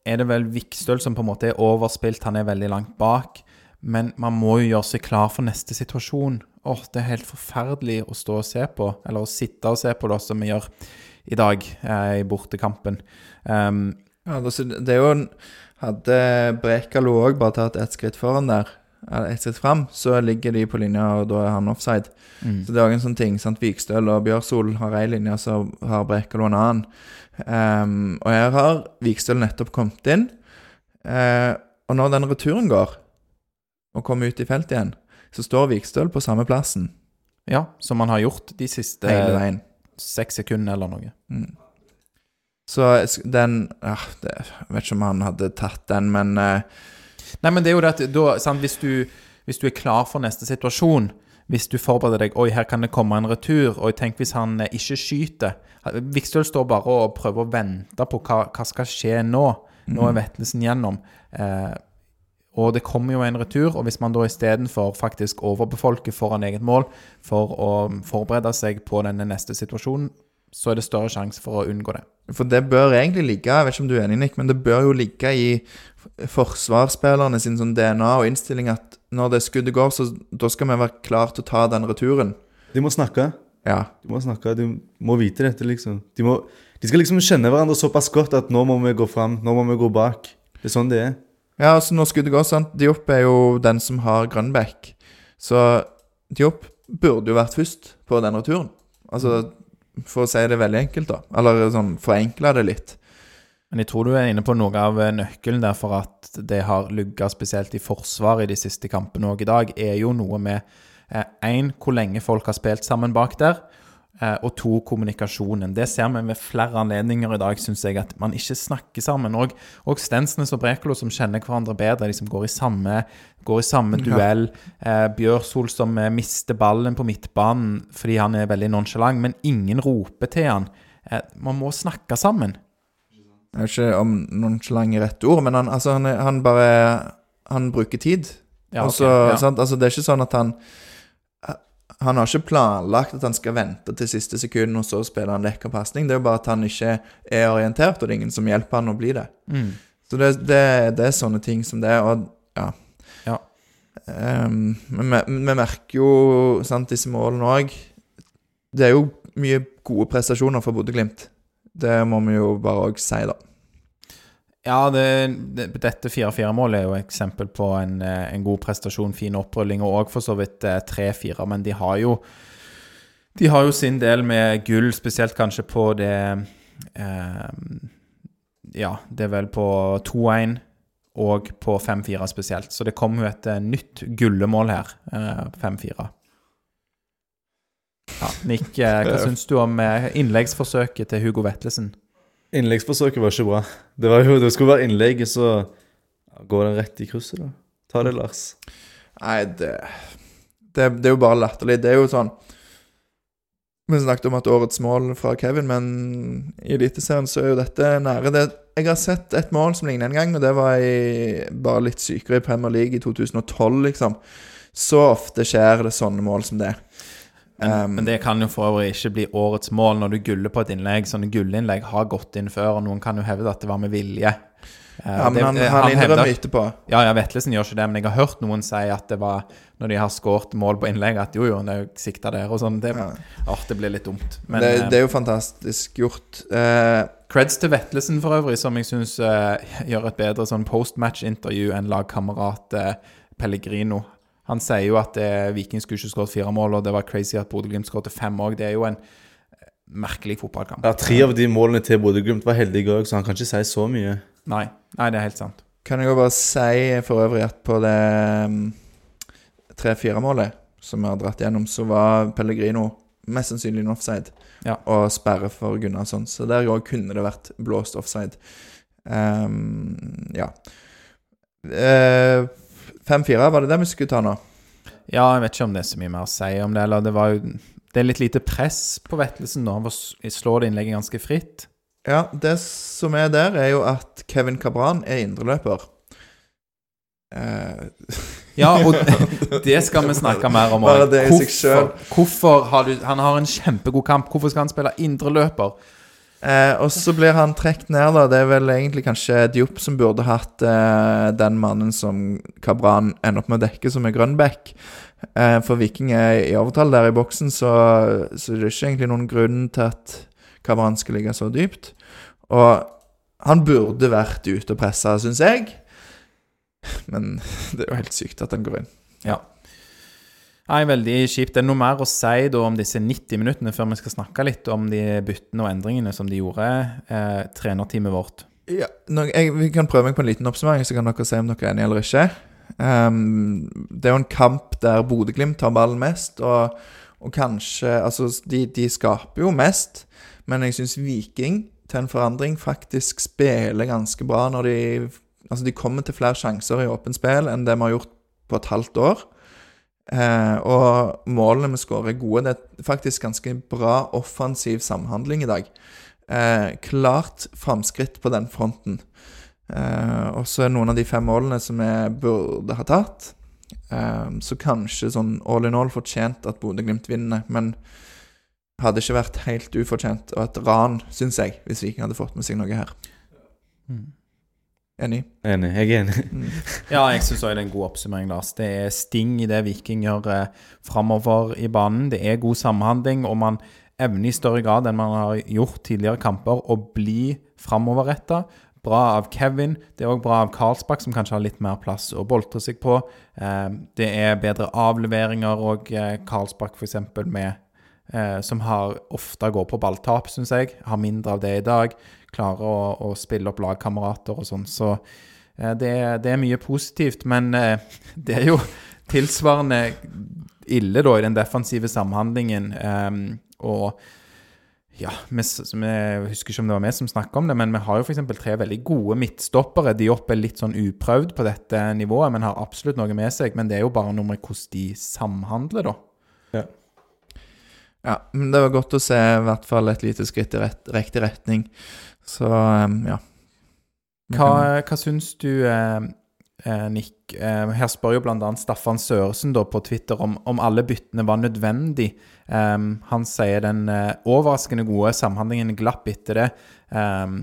er det vel Vikstøl som på en måte er overspilt. Han er veldig langt bak. Men man må jo gjøre seg klar for neste situasjon. Åh, Det er helt forferdelig å stå og se på, eller å sitte og se på, da, som vi gjør i dag eh, i bortekampen. Um, Ja, det, det er jo en Hadde Brekalo òg bare tatt ett skritt foran der, eller ett skritt fram, så ligger de på linja, og da er han offside. mm. Så det er òg en sånn ting. sant? Vikstøl og Bjørsol har ei linje, så har Brekalo en annen. Um, og her har Vikstøl nettopp kommet inn. Uh, og når den returen går, og kommer ut i felt igjen, så står Vikstøl på samme plassen Ja, som han har gjort de siste seks sekundene eller noe. Mm. Så den ah, det, Jeg vet ikke om han hadde tatt den, men eh, Nei, men det er jo det at da, sant, hvis, du, hvis du er klar for neste situasjon, hvis du forbereder deg Oi, her kan det komme en retur. Oi, tenk hvis han eh, ikke skyter. Vikstøl står bare og prøver å vente på hva, hva skal skje nå. Nå er Vettelsen gjennom. Eh, og det kommer jo en retur, og hvis man da istedenfor faktisk overbefolker foran eget mål for å forberede seg på denne neste situasjonen, så er det større sjanse for å unngå det. For det bør egentlig ligge Jeg vet ikke om du er enig, Nick, men det bør jo ligge i forsvarsspillerne sin sånn DNA og innstilling at når det skuddet går, så da skal vi være klar til å ta den returen. De må snakke. Ja. De må snakke, de må vite dette, liksom. De, må, de skal liksom kjenne hverandre såpass godt at nå må vi gå fram, nå må vi gå bak. Det er sånn det er. Ja, altså når skuddet går, sant Diop er jo den som har Grønbekk. Så Diop burde jo vært først på den returen. Altså, for å si det veldig enkelt, da. Eller sånn forenkle det litt. Men jeg tror du er inne på noe av eh, nøkkelen der for at det har lugga spesielt i forsvaret i de siste kampene òg i dag, er jo noe med én, hvor lenge folk har spilt sammen bak der. Eh, Og to, kommunikasjonen. Det ser vi ved flere anledninger i dag, syns jeg, at man ikke snakker sammen. Og, og Stensnes og Brekalo som kjenner hverandre bedre, de som går i samme, går i samme duell. Eh, Bjørsol som eh, mister ballen på midtbanen fordi han er veldig nonsjalant, men ingen roper til han. Eh, man må snakke sammen. Jeg vet ikke om nonsjalant er rett ord, men han, altså, han, han bare Han bruker tid. Ja, okay, ok, ja. sant? Altså, det er ikke sånn at han Han har ikke planlagt at han skal vente til siste sekund og så spille en lekker pasning. Det er jo bare at han ikke er orientert, og det er ingen som hjelper han å bli det. Mm. Så det, det, det er sånne ting som det, og ja. Ja. Um, vi, vi merker jo sant, disse målene òg. Det er jo mye gode prestasjoner for Bodø-Glimt. Det må vi jo bare òg si, da. Ja, det, det, dette 4-4-målet er jo et eksempel på en, eh, en god prestasjon, fin opprulling, og òg for så vidt eh, 3-4. Men de har jo De har jo sin del med gull, spesielt kanskje på det eh, Ja, det er vel på 2-1 og på 5-4 spesielt. Så det kommer jo et eh, nytt gullemål her. Eh, 5-4. Ja, Nick, eh, hva syns du om eh, innleggsforsøket til Hugo Vetlesen? Innleggsforsøket var ikke bra. Det, var jo, det skulle være innlegg, så går den rett i krysset, da. Ta det, Lars. Nei, det, det Det er jo bare latterlig. Det er jo sånn Vi snakket om at årets mål fra Kevin, men i Eliteserien så er jo dette nære. Det, jeg har sett et mål som ligner en gang, og det var i, bare litt sykere i Premier League i 2012, liksom. Så ofte skjer det sånne mål som det. Men, Um, men det kan jo for øvrig ikke bli årets mål når du guller på et innlegg. Sånne gullinnlegg har gått inn før, og noen kan jo hevde at det var med vilje. Eh, ja, men det- han, eh, han hevder- innrømmer etterpå. Ja, ja, Vetlesen gjør ikke det, men jeg har hørt noen si at det var når de har skåret mål på innlegg, at jo, jo, det sikta der og sånn. Det, Ja. åh, det blir litt dumt. Men det, eh, det er jo fantastisk gjort. Uh, creds til Vetlesen for øvrig, som jeg syns gjør et bedre sånn postmatch-intervju enn lagkamerat uh, Pellegrino. Han sier jo at eh, Viking skulle ikke skåret fire mål, og det var crazy at Bodø-Glimt skåret fem òg. Det er jo en eh, merkelig fotballkamp. Ja, Tre av de målene til Bodø-Glimt var heldige òg, så han kan ikke si så mye. Nei, nei, det er helt sant. Kan jeg jo bare si for øvrig at på det um, 3-4-målet som vi har dratt gjennom, så var Pellegrino mest sannsynlig en offside Ja. og sperre for Gunnarsson. Så der òg kunne det vært blåst offside. Um, ja. Eh, 5-4, var det det vi skulle ta nå? Ja, jeg vet ikke om det er så mye mer å si om det. Eller det var jo Det er litt lite press på Vettelsen nå. Han slår det innlegget ganske fritt. Ja, det som er der, er jo at Kevin Cabran er indreløper. Uh, Ja, og det skal vi snakke mer om. Hvorfor, hvorfor har du Han har en kjempegod kamp. Hvorfor skal han spille indreløper? Eh, og så blir han trukket ned, da. Det er vel egentlig kanskje Diop som burde hatt eh, den mannen som Kabran ender opp med å dekke, som er Grønbekk. Eh, for Viking er i overtall der i boksen, så, så det er ikke egentlig noen grunn til at Kabran skal ligge så dypt. Og han burde vært ute og pressa, syns jeg. Men det er jo helt sykt at han går inn. Ja. Nei, veldig kjipt. Det er noe mer å si da om disse 90 minuttene før vi skal snakke litt om de byttene og endringene som de gjorde, eh, trenerteamet vårt. Ja, jeg, Vi kan prøve meg på en liten oppsummering, så kan dere se om dere er enige eller ikke. Um, det er jo en kamp der Bodø-Glimt tar ballen mest, og, og kanskje Altså, de, de skaper jo mest, men jeg syns Viking til en forandring faktisk spiller ganske bra når de Altså, de kommer til flere sjanser i åpent spill enn det vi har gjort på et halvt år. Eh, og målene vi skårer, er gode. Det er faktisk ganske bra offensiv samhandling i dag. Eh, klart framskritt på den fronten. Eh, og så er noen av de fem målene som vi burde ha tatt. Eh, så kanskje sånn all in all fortjent at Bodø-Glimt vinner, men hadde ikke vært helt ufortjent. Og et ran, syns jeg, hvis Viking hadde fått med seg noe her. Enig? Enig. Jeg er enig. Ja, jeg syns òg det er en god oppsummering, Lars. Det er sting i det Viking gjør eh, framover i banen. Det er god samhandling, og man evner i større grad enn man har gjort tidligere kamper, å bli framoverretta. bra av Kevin. Det er òg bra av Karlsbakk, som kanskje har litt mer plass å boltre seg på. Eh, det er bedre avleveringer og eh, Karlsbakk f.eks. med eh, Som har ofte går på balltap, syns jeg. Har mindre av det i dag. Klarer å, å spille opp lagkamerater og sånn. Så eh, det, det er mye positivt. Men eh, det er jo tilsvarende ille da i den defensive samhandlingen. eh, og ja, vi jeg husker ikke om det var vi som snakka om det, men vi har jo f.eks. tre veldig gode midtstoppere. De oppe er litt sånn uprøvd på dette nivået, men har absolutt noe med seg. Men det er jo bare noe med hvordan de samhandler, da. Ja, men det var godt å se i hvert fall et lite skritt i rett, riktig retning. Så um, ja. Hva, hva syns du, eh, eh, Nick? Eh, her spør jo bl.a. Staffan Søresen da på Twitter om, om alle byttene var nødvendig. Em, han sier den eh, overraskende gode samhandlingen glapp etter det, em,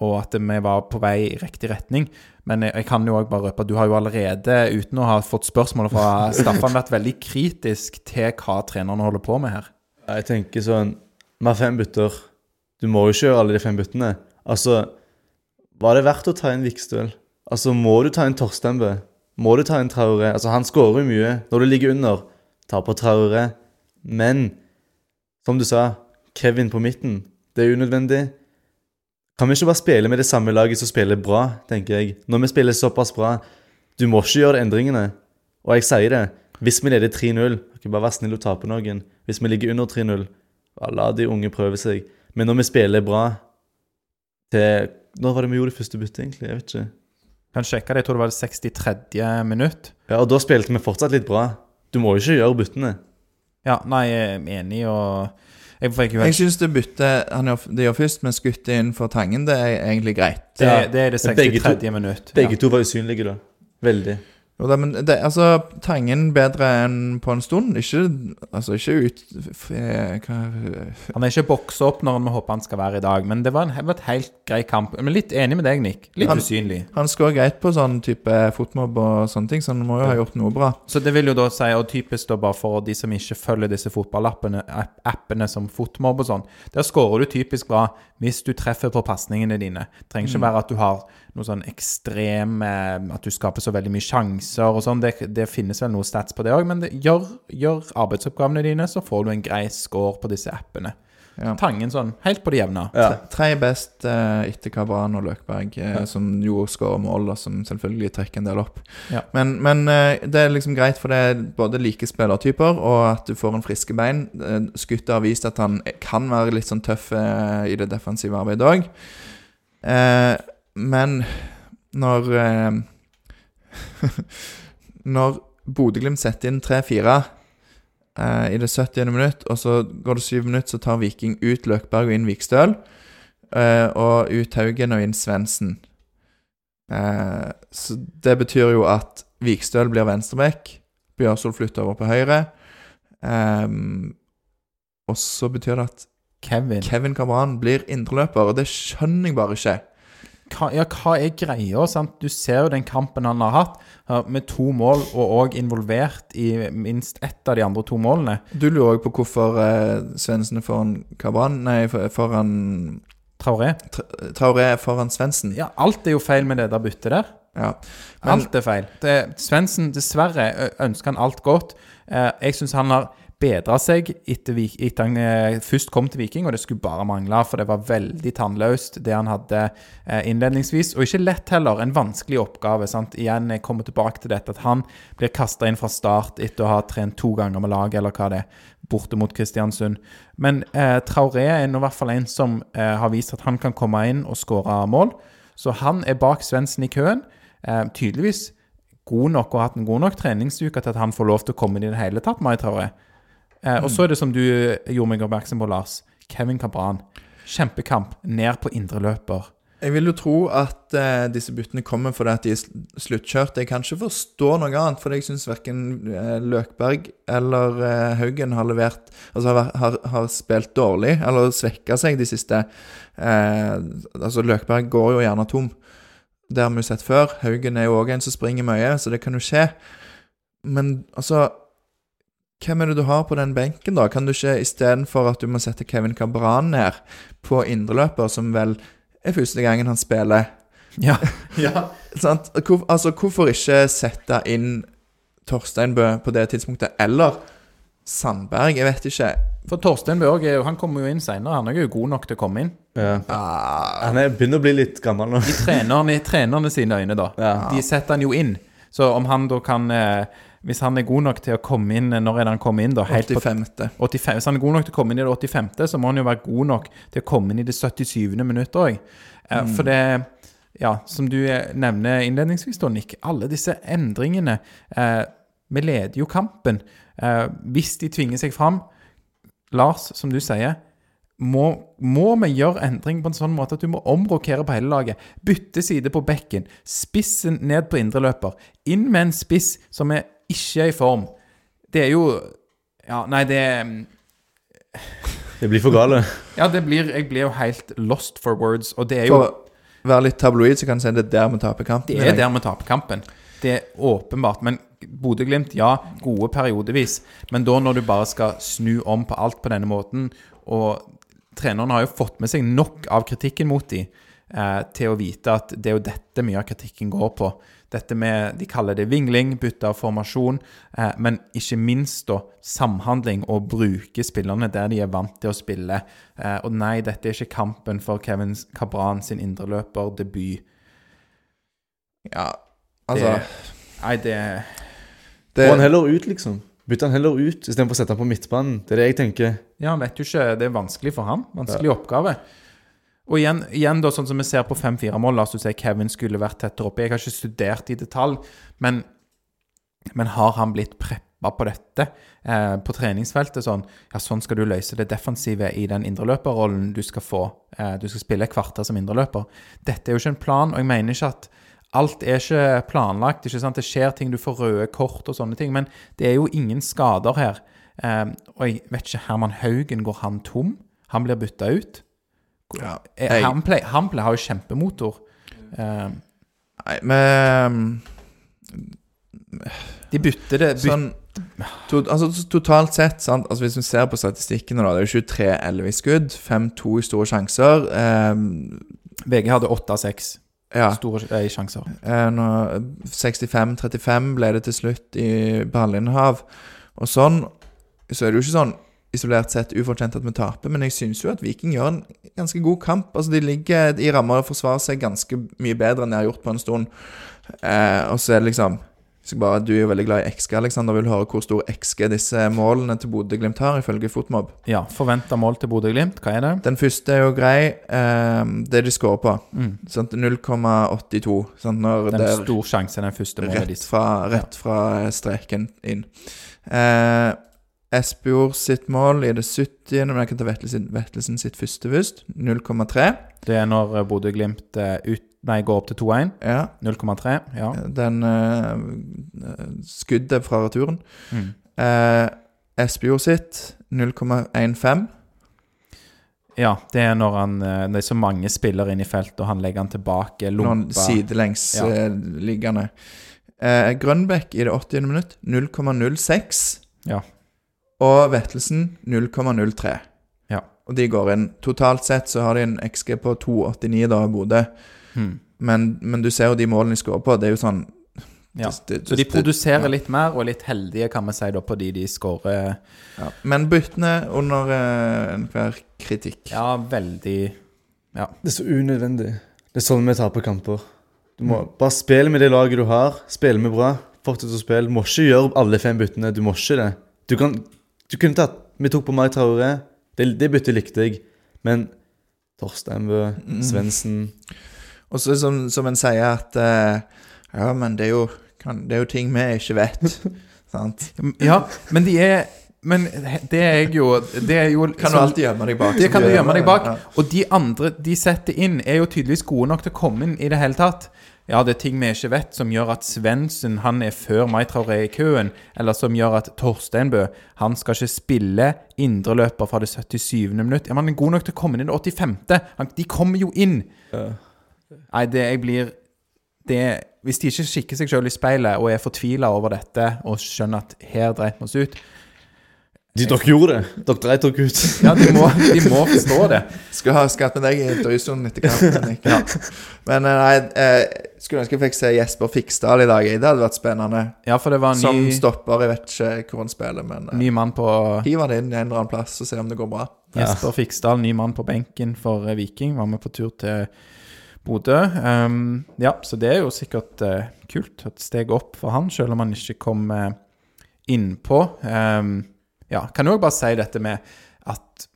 og at vi var på vei i riktig retning. Men jeg, jeg kan jo òg bare røpe at du har jo allerede, uten å ha fått spørsmål fra Staffan, vært veldig kritisk til hva trenerne holder på med her. Jeg tenker sånn Vi har fem bytter. Du må jo ikke gjøre alle de fem byttene. Altså, var det verdt å ta inn Vikstøl? Altså, må du ta inn Torstenbø? Må du ta inn Traoré? Altså, han skårer jo mye. Når du ligger under, ta på Traoré. Men som du sa, Kevin på midten. Det er unødvendig. Kan vi ikke bare spille med det samme laget som spiller bra, tenker jeg. Når vi spiller såpass bra, du må ikke gjøre de endringene. Og jeg sier det. Hvis vi leder 3-0, ikke bare være snill og tape noen. Hvis vi ligger under 3-0, la de unge prøve seg. Men når vi spiller bra til Når var det vi gjorde det første byttet, egentlig? Jeg vet ikke. Kan sjekke det, jeg tror det var det 63. minutt. Ja, Og da spilte vi fortsatt litt bra. Du må jo ikke gjøre byttene. Ja, nei, jeg er enig, og jeg jeg, Jeg syns det byttet han gjør, de gjør først, med skuttet inn for Tangen, det er egentlig greit. Det, Ja, det er det men begge 63. to- minutt. Begge to var usynlige, da. Veldig. Jo da, men det, altså, Tangen bedre enn på en stund. Ikke, altså, ikke ut f, eh, hva, Han er ikke boksa opp når vi håper han skal være i dag, men det var, en, det var et helt grei kamp. Men litt enig med deg, Nick. Litt Han- usynlig. Han skårer greit på sånn type fotmobb og sånne ting, så han må jo ha gjort noe bra. Så det vil jo da si, og typisk da bare for de som ikke følger disse fotballappene app- appene som Fotmob og sånn, der skårer du typisk bra hvis du treffer på pasningene dine. Det trenger ikke være at du har noe sånn ekstrem eh, At du skaper så veldig mye sjanser og sånn. Det, det finnes vel noe stats på det òg, men det, gjør, gjør arbeidsoppgavene dine, så får du en grei score på disse appene. Ja. Tangen sånn helt på det jevne. Ja. Tre- best eh, etter Kabran og Løkberg, eh, som jo skårer mål, og som selvfølgelig trekker en del opp. Ja. Men, men eh, det er liksom greit, for det er både like spillertyper, og at du får en friske bein. Skutter Skuttet har vist at han kan være litt sånn tøff eh, i det defensive arbeidet òg. Eh, men når eh, Når Bodø-Glimt setter inn 3-4 eh, i det 70. minutt, og så går det 7 minutter, så tar Viking ut Løkberg og inn Vikstøl. eh, og ut Haugen og inn Svendsen. Eh, så det betyr jo at Vikstøl blir venstreback, Bjørsol flytter over på høyre. Ehm, og så betyr det at Kevin. Kevin Cabran blir indreløper, og det skjønner jeg bare ikke. Hva, ja, hva er greia? Sant? Du ser jo den kampen han har hatt, med to mål, og òg involvert i minst ett av de andre to målene. Du lurer òg på hvorfor eh, Svendsen er foran Cabran Nei, foran Traoré. Traoré er foran Svendsen. Ja, alt er jo feil med det der byttet der. Ja. Men Alt er feil. Det- Svendsen, dessverre, ønsker han alt godt. Eh, jeg syns han har bedra seg etter, etter han eh, først kom til Viking, og det skulle bare mangle, for det var veldig tannløst, det han hadde eh, innledningsvis. Og ikke lett heller. En vanskelig oppgave. sant? Igjen, jeg kommer tilbake til dette, at han blir kasta inn fra start etter å ha trent to ganger med laget, eller hva det er, borte mot Kristiansund. Men eh, Traoré er nå i hvert fall en som eh, har vist at han kan komme inn og skåre mål. Så han er bak Svendsen i køen. Eh, tydeligvis god nok og har hatt en god nok treningsuke til at han får lov til å komme inn i det hele tatt, Mai Traoré. Eh, og så er det som du gjorde meg oppmerksom på, Lars. Kevin Cabran. Kjempekamp. Ned på indre løper. jeg vil jo tro at eh, disse byttene kommer fordi at de er sl- sluttkjørt. Jeg kan ikke forstå noe annet, for jeg syns verken eh, Løkberg eller eh, Haugen har levert Altså har, har, har spilt dårlig, eller svekka seg de siste. Eh, altså Løkberg går jo gjerne tom. Det har vi jo sett før. Haugen er jo òg en som springer mye, så det kan jo skje. Men altså Hvem er det du har på den benken, da? Kan du ikke istedenfor at du må sette Kevin Cabran ned på indreløper, som vel er første gangen han spiller, Ja. ja. Sant? Hvor, altså, hvorfor ikke sette inn Torstein Bø på det tidspunktet? Eller Sandberg? Jeg vet ikke. For Torstein Børg er jo, han kommer jo inn seinere. Han er jo god nok til å komme inn. Ja. Ah, Han er, begynner å bli litt gammel nå. I trenerne, i trenerne sine øyne, da. Ja. De setter han jo inn. Så om han da kan eh, Hvis han er god nok til å komme inn Når er det han kommer inn, da? Helt på 85. 85, hvis han er god nok til å komme inn i det 85., så må han jo være god nok til å komme inn i det 77. minutt òg. Mm. For det Ja, som du eh, nevner innledningsvis, da, Nick. Alle disse endringene eh, Vi leder jo kampen. Eh, hvis de tvinger seg fram Lars, som du sier må, må vi gjøre endring på en sånn måte at du må omrokere på hele laget? Bytte side på bekken. Spissen ned på indreløper. Inn med en spiss som er ikke er i form. Det er jo Ja, nei, det Det blir for gale. Ja, det blir Jeg blir jo helt lost for words, og det er jo For å være litt tabloid, så kan du si det er der vi taper kampen. Det er der vi taper kampen. Det er åpenbart. Men Bodø-Glimt, ja, gode periodevis. Men da når du bare skal snu om på alt på denne måten, og treneren har jo fått med seg nok av kritikken mot dem eh, til å vite at det er jo dette mye av kritikken går på. Dette med De kaller det vingling, bytte av formasjon, eh, men ikke minst da samhandling og bruke spillerne der de er vant til å spille. Eh, og nei, dette er ikke kampen for Kevin Cabran sin indreløperdebut. Ja, altså Det- Nei, det det, Få han heller ut, liksom. Bytte han heller ut istedenfor å sette han på midtbanen. Det er det jeg tenker. Ja, han vet jo ikke. Det er vanskelig for ham. Vanskelig oppgave. Og igjen, igjen da, sånn som vi ser på 5-4-mål, la oss si Kevin skulle vært tettere oppe. Jeg har ikke studert i detalj, men, men har han blitt preppa på dette eh, på treningsfeltet? Sånn, ja, sånn skal du løse det defensive i den indreløperrollen du skal få. Eh, du skal spille et kvarter som indreløper. Dette er jo ikke en plan, og jeg mener ikke at alt er ikke planlagt. ikke sant? Det skjer ting, du får røde kort og sånne ting, men det er jo ingen skader her. Eh, og jeg vet ikke, Herman Haugen, går han tom? Han blir bytta ut? Ja, Eh, jeg- Hamplay, har jo kjempemotor. Eh, Nei, men de bytter det byt, sånn to, altså, Totalt sett, sant? Altså, hvis vi ser på statistikkene, da, det er jo 23 Elvis-skudd, 5-2 i store sjanser. ehm, VG hadde 8 av 6 ja. store eh, sjanser. Eh, 65-35 ble det til slutt i ballinnehav. Og sånn så er det jo ikke sånn isolert sett ufortjent at vi taper, men jeg syns jo at Viking gjør en ganske god kamp. Altså De ligger i rammer og forsvarer seg ganske mye bedre enn de har gjort på en stund. Eh, og så er det liksom så bare, Du er jo veldig glad i XG, Alexander. Vil høre hvor stor XG disse målene til Bodø-Glimt har, ifølge Fotmob. Ja, Forventa mål til Bodø-Glimt, hva er det? Den første er jo grei. Eh, det de scorer på. Mm. 0,82. Sant? Når Det er en stor sjanse, den første målet Rett fra, rett fra streken inn. Eh, Espejord sitt mål i det 70., men jeg kan ta Vettelsen, Vettelsen sitt første først. 0,3. Det er når eh, Bodø-Glimt eh, går opp til 2-1. Ja. 0,3. Ja. Den uh, skuddet fra returen. Mm. Uh, Espejord sitt 0,15. ja, det er når han Det er så mange spillere inne i feltet, og han legger han tilbake. Noen sidelengs Ja. liggende. Eh, Grønbekk i det 80. minutt 0,06. Ja. Og Vettelsen 0,03. Ja. Og de går inn. Totalt sett så har de en XG på 2,89 da, Bodø. Hmm. Men, men du ser jo de målene de skårer på. Det er jo sånn Ja. det- det- Så de det- produserer ja. litt mer, og er litt heldige, kan vi si, da, på de de skårer. Ja. Men byttene under eh, enhver kritikk. Ja, veldig Ja. Det er så unødvendig. Det er sånn vi taper kamper. Du må bare spille med det laget du har. Spille med bra. Fortsett å spille. Du må ikke gjøre alle fem byttene. Du må ikke det. Du kan Du kunne tatt Vi tok på Mai Traoré. Det, det byttet likte jeg. Men Torstein Bø, Svendsen Og så som, som en sier at uh, Ja, men det er jo, kan, det er jo ting vi ikke vet. sant? Ja, men de er Men det er jeg jo Det er jo Kan du alltid gjemme deg bak. Det kan du gjemme deg bak. Ja. Og de andre de setter inn, er jo tydeligvis gode nok til å komme inn i det hele tatt. Ja, det er ting vi ikke vet, som gjør at Svendsen han er før Mai Traoré i køen. Eller som gjør at Torsteinbø han skal ikke spille indreløper fra det 77. minutt. Ja, men Han er god nok til å komme inn i det 85. Han, de kommer jo inn. Nei, det jeg blir det, Hvis de ikke kikker seg selv i speilet og er fortvila over dette og skjønner at her dreit vi oss ut De dere gjorde det. Dere dreit dere ut. Ja, de må, de må forstå det. Skulle ha skatt med deg i drøysonen etter kampen. Ja. Men eh, nei, eh, skulle ønske jeg fikk se Jesper Fiksdal i dag. Det hadde vært spennende. Ja, for det var en Som stopper. Jeg vet ikke hvor han spiller, men eh, ny mann på hiv han inn i en eller annen plass og se om det går bra. Jesper Fiksdal, ny mann på benken for eh, Viking. Var med på tur til Bodø. Um, ja, så det er jo sikkert eh, kult. Et steg opp for han, selv om han ikke kom uh, innpå. Um, ja, kan jo også bare si dette med at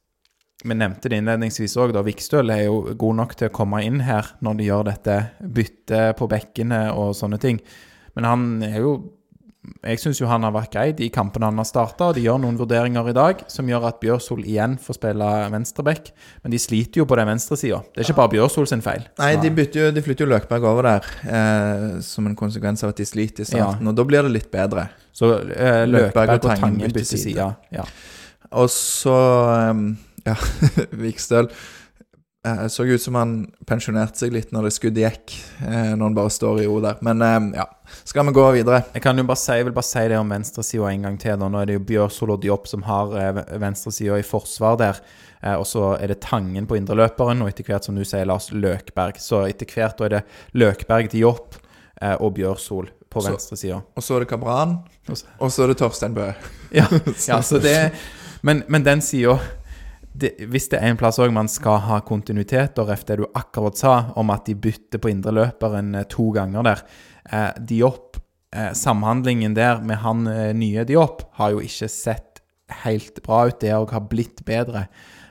vi nevnte det innledningsvis òg, da. Vikstøl er jo god nok til å komme inn her når de gjør dette byttet på bekkene og sånne ting. Men han er jo Jeg syns jo han har vært grei de kampene han har starta, og de gjør noen vurderinger i dag som gjør at Bjørsol igjen får spille venstreback. Men de sliter jo på den venstresida. Det er ikke bare Bjørsol sin feil. Nei, de, jo, de flytter jo Løkberg over der eh, som en konsekvens av at de sliter i starten. Og da blir det litt bedre. Så eh, Løkberg og Tangen bytter side. Ja. Og så um, Ja, Vikstøl eh, så ut som han pensjonerte seg litt når det skuddet gikk, eh, når han bare står i ro der. Men ehm, ja, skal vi gå videre? Jeg kan jo bare si, vil bare si det om venstresida en gang til. Da. Nå er det jo Bjørsol og Diop som har eh, venstresida i forsvar der. Eh, og så er det Tangen på indreløperen, og etter hvert, som du sier, Lars Løkberg. Så etter hvert da er det Løkberg, Diop eh, og Bjørsol på venstresida. Og så er det Kabran, Og så- og så er det Torstein Bø. Ja, ja, så det Men, men den sida Hvis det er en plass òg man skal ha kontinuitet, og ref det du akkurat sa, om at de bytter på indreløperen eh, to ganger der eh, Diop, eh, samhandlingen der med han eh, nye Diop, har jo ikke sett helt bra ut. Det òg har blitt bedre.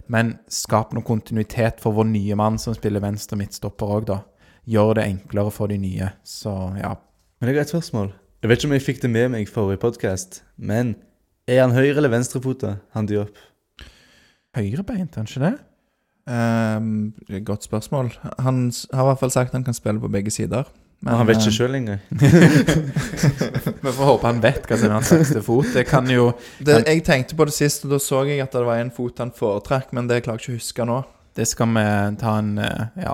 Men skap noe kontinuitet for vår nye mann som spiller venstre midtstopper òg, da. Gjør det enklere for de nye. Så ja. Men jeg har et spørsmål. Jeg vet ikke om jeg fikk det med meg i forrige podkast, men er han høyre- eller venstrefota, han Diop? Høyrebeint, er han ikke det? Um, godt spørsmål. Han har i hvert fall sagt han kan spille på begge sider. Men han vet eh, ikke sjøl lenger. Vi får håpe han vet hva som er hans beste fot. Det kan jo det, Jeg tenkte på det sist, og da så jeg at det var en fot han foretrakk, men det klarer jeg ikke å huske nå. Det skal vi ta en, eh, ja,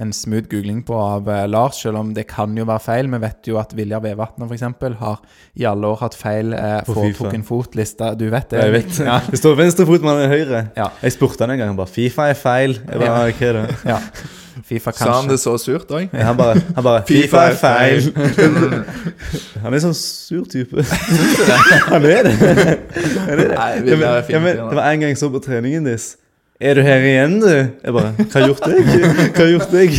en smooth googling på av eh, Lars, selv om det kan jo være feil. Vi vet jo at Viljar Vevatnet f.eks. har i alle år hatt feil eh, På foretrukken fot-liste. Du vet det? Jeg vet. Ja. Det står venstrefot, men høyre. Ja. Jeg spurte han en gang. Han bare 'Fifa er feil'. Jeg bare, Ja. hva er det? ja. Fifa Sa han kanskje. det så surt òg? Ja, Han bare, han bare 'Fifa er feil'. han er sånn sur type. han er det. Han er det. Nei, men, er ja, men, det var en gang jeg så på treningen deres. Er du her igjen, du? Jeg bare Hva har gjort deg? Hva har gjort deg?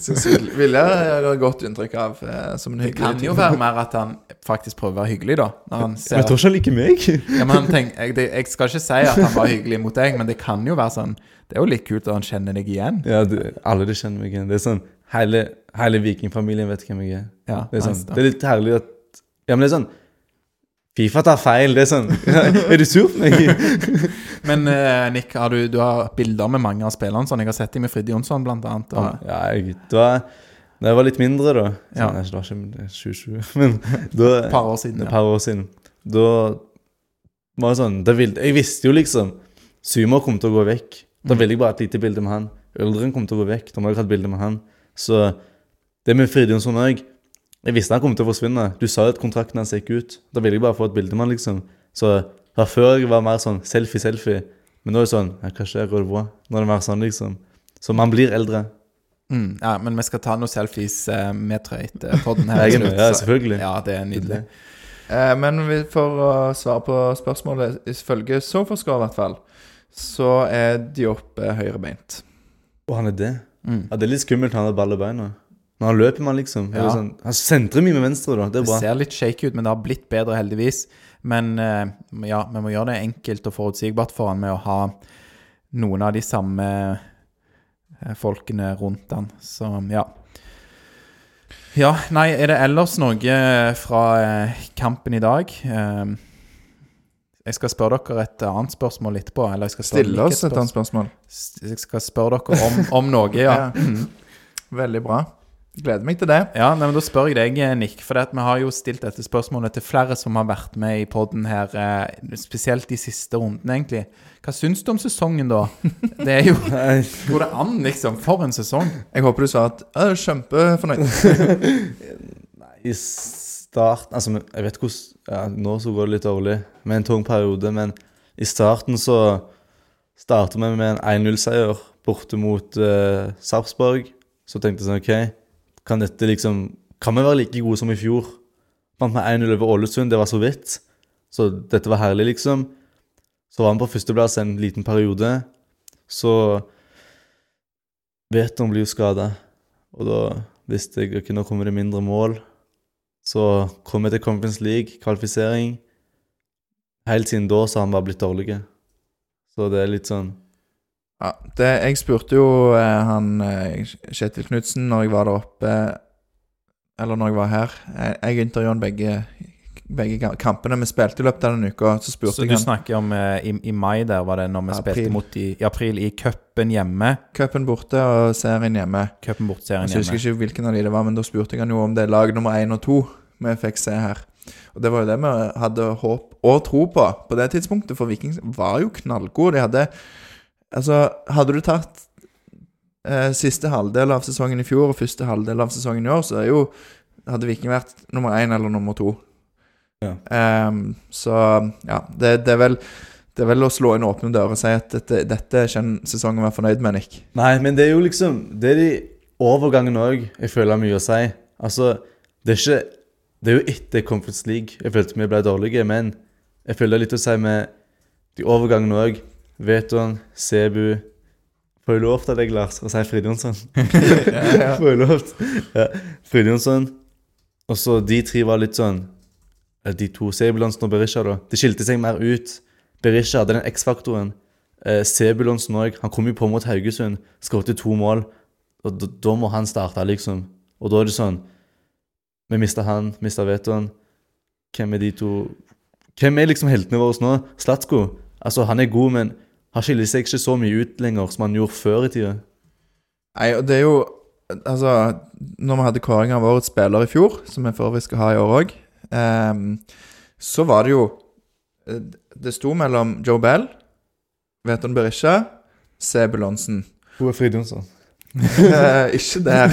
Synes Vil- Viljar har godt inntrykk av eh, som en Det hyggelig kan jo være mer at han faktisk prøver å være hyggelig, da. Når han Men ser jeg tror ikke han liker meg. ja, men han tenker, jeg, det, jeg skal ikke si at han var hyggelig mot deg, men det kan jo være sånn Det er jo litt kult at han kjenner deg igjen. Ja, du, alle de kjenner meg igjen. Det er sånn Hele, hele vikingfamilien vet hvem jeg er. Ja, Det er, sånn, nice, da. det er litt herlig at Ja, men det er sånn Fifa tar feil. Det er sånn Er du sur på meg? Men uh, Nick, har du, du har bilder med mange av spillerne. Sånn. Jeg har sett dem med Fridtjof Jonsson, blant annet. Og, Ja, jeg, det var Da jeg var litt mindre, da Ja. Det var ikke 2020, men da par år siden. Ja. par år siden. Da var det sånn det vil, Jeg visste jo liksom Sumo kom til å gå vekk. Da ville jeg bare ha et lite bilde med han. Øldren kom til å gå vekk. Da må jeg ha et bilde med han. Så det med Fridtjonsson òg Jeg visste han kom til å forsvinne. Du sa jo at kontrakten hans gikk ut. Da ville jeg bare få et bilde med han, liksom. Så da før jeg var mer sånn selfie, selfie. Men nå er det sånn ja, Hva skjer? Går det bra? Nå er det mer sånn, liksom. Så man blir eldre. Mm, ja, men vi skal ta noen selfies eh, med Trøy på den her. Er slutt, ja, selvfølgelig. Ja, det er nydelig. Eh, men for å svare på spørsmålet ifølge Sofascore, i hvert fall, så er Diop eh, høyrebeint. Og han er det. Mm. Ja, Det er litt skummelt han har baller i beina. Når han løper, man liksom. Ja. Sånn, han sentrer mye med venstre, da. Det er Det bra. ser litt shaky ut, men det har blitt bedre, heldigvis. Men eh, ja, vi må gjøre det enkelt og forutsigbart for han med å ha noen av de samme eh, folkene rundt han. Så ja. Ja, nei, er det ellers noe fra eh, kampen i dag? Eh, jeg skal spørre dere et annet spørsmål etterpå. Eller jeg skal Stille oss et annet spørsmål. Jeg skal spørre dere om, om noe, ja. Ja. Veldig bra. Gleder meg til det. Ja, nei, men Da spør jeg deg, Nick. For vi har jo stilt dette spørsmålet til flere som har vært med i poden her, eh, spesielt de siste rundene, egentlig. Hva syns du om sesongen, da? Det er jo Går det an, liksom? For en sesong. Jeg håper du sa at jeg er kjempefornøyd. I starten Altså, jeg vet hvordan ja, Nå så går det litt dårlig med en tung periode, men i starten så startet vi med en 1-0-seier borte mot uh, Sarpsborg. Så tenkte jeg sånn OK, kan dette liksom Kan vi være like gode som i fjor? Vant med 1-0 over Ålesund, det var så vidt. Så dette var herlig, liksom. Så var vi på førsteplass en liten periode. Så Veton blir jo skada, og da visste jeg ok, nå kommer det mindre mål. Så kom jeg til Conference League, kvalifisering. Helt siden da så har han bare blitt dårlig. Så det er litt sånn Ja, det, jeg spurte jo eh, han eh, Kjetil Knutsen når jeg var der oppe Eller når jeg var her. Jeg, jeg intervjuet han begge, begge kampene vi spilte i løpet av den uka. Så spurte Så jeg du snakker om eh, i, i mai der, var det når vi April. spilte mot i, i april i cupen hjemme. cupen borte og serien hjemme. Cupen hjemme Jeg husker ikke hvilken av de det var, men da spurte jeg han jo om det er lag nummer én og to vi fikk se her. Og det var jo det vi hadde håp og tro på på det tidspunktet, for Viking var jo knallgode. De hadde Altså, hadde du tatt eh, siste halvdel av sesongen i fjor og første halvdel av sesongen i år, så jo hadde Viking vært nummer én eller nummer to. Ja. Um, så ja, det, det er vel det er vel å slå inn åpne dører og si at dette, dette er ikke en sesong å være fornøyd med, Nick. Nei, men det er jo liksom Det er de overgangene òg jeg føler mye å si. Altså, det er ikke Det er jo etter Conference League jeg følte vi ble dårlige, men jeg føler er litt å si med de overgangene òg. Veton, Sebu Får jeg lov til deg, Lars, å si Fridjonsson? Får jeg lov? Ja. Fridjonsson. Og så de tre var litt sånn eh, De to, Sebulonsen og Berisha, da. De skilte seg mer ut. Berisha hadde den X-faktoren. Eh, Sebulonsen òg. Han kom jo på mot Haugesund, skåret to mål. Og da, da må han starte, liksom. Og da er det sånn Vi mista han, mista Veton. Hvem er de to Hvem er liksom heltene våre nå? Slatsko. Altså, han er god, men han skiller seg ikke så mye ut lenger som han gjorde før i tida. Nei, og det er jo Altså, når vi hadde kåring av årets spiller i fjor, som vi for øvrig skal ha i år òg, så var det jo eh, Det sto mellom Joe Bell, Veton Berisha, Sebulonsen. Hvor er Fridjonsson? Eh, ikke der.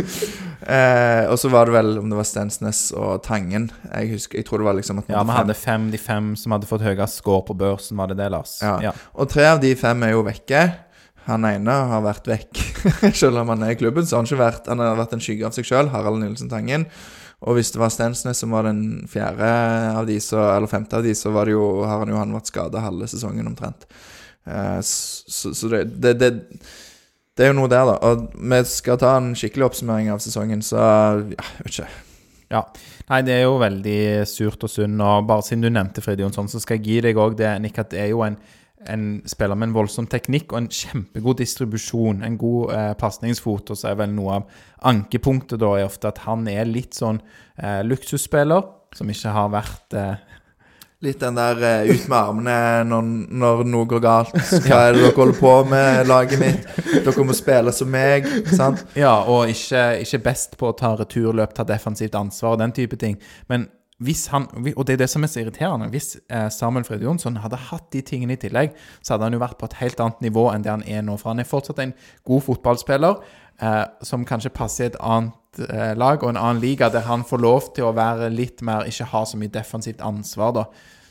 eh, og så var det vel om det var Stensnes og Tangen. Jeg husker, jeg tror det var liksom at Ja, vi hadde fem, de fem som hadde fått høyest score på børsen, var det det, Lars? Ja. Og tre av de fem er jo vekke. Han ene har vært vekk. selv om han er i klubben, så har han ikke vært Han har vært en skygge av seg sjøl, Harald Nilsen Tangen. Og hvis det var Stensnes som var den fjerde av de, så, eller femte av de, så var det jo, har han jo han vært skada halve sesongen omtrent. Eh, så så det, det, det, det er jo noe der, da. Og vi skal ta en skikkelig oppsummering av sesongen, så ja, vet ikke. Ja. Nei, det er jo veldig surt og synd. Og bare siden du nevnte Frid Jonsson, så skal jeg gi deg òg det, Nick, at det er jo en, en spiller med en voldsom teknikk og en kjempegod distribusjon. En god eh, pasningsfot. Og så er vel noe av ankepunktet da er ofte at han er litt sånn eh, luksusspiller, som ikke har vært eh, Litt den der uh, ut med armene når, når noe går galt. Hva er det dere holder på med, laget mitt? Dere må spille som meg, sant? Ja, og ikke, ikke best på å ta returløp, ta defensivt ansvar og den type ting. Men hvis han, og det er det som er så irriterende, hvis eh, Samuel Fred Jonsson hadde hatt de tingene i tillegg, så hadde han jo vært på et helt annet nivå enn det han er nå. For han er fortsatt en god fotballspiller eh, som kanskje passer i et annet eh, lag og en annen liga, der han får lov til å være litt mer Ikke ha så mye defensivt ansvar, da.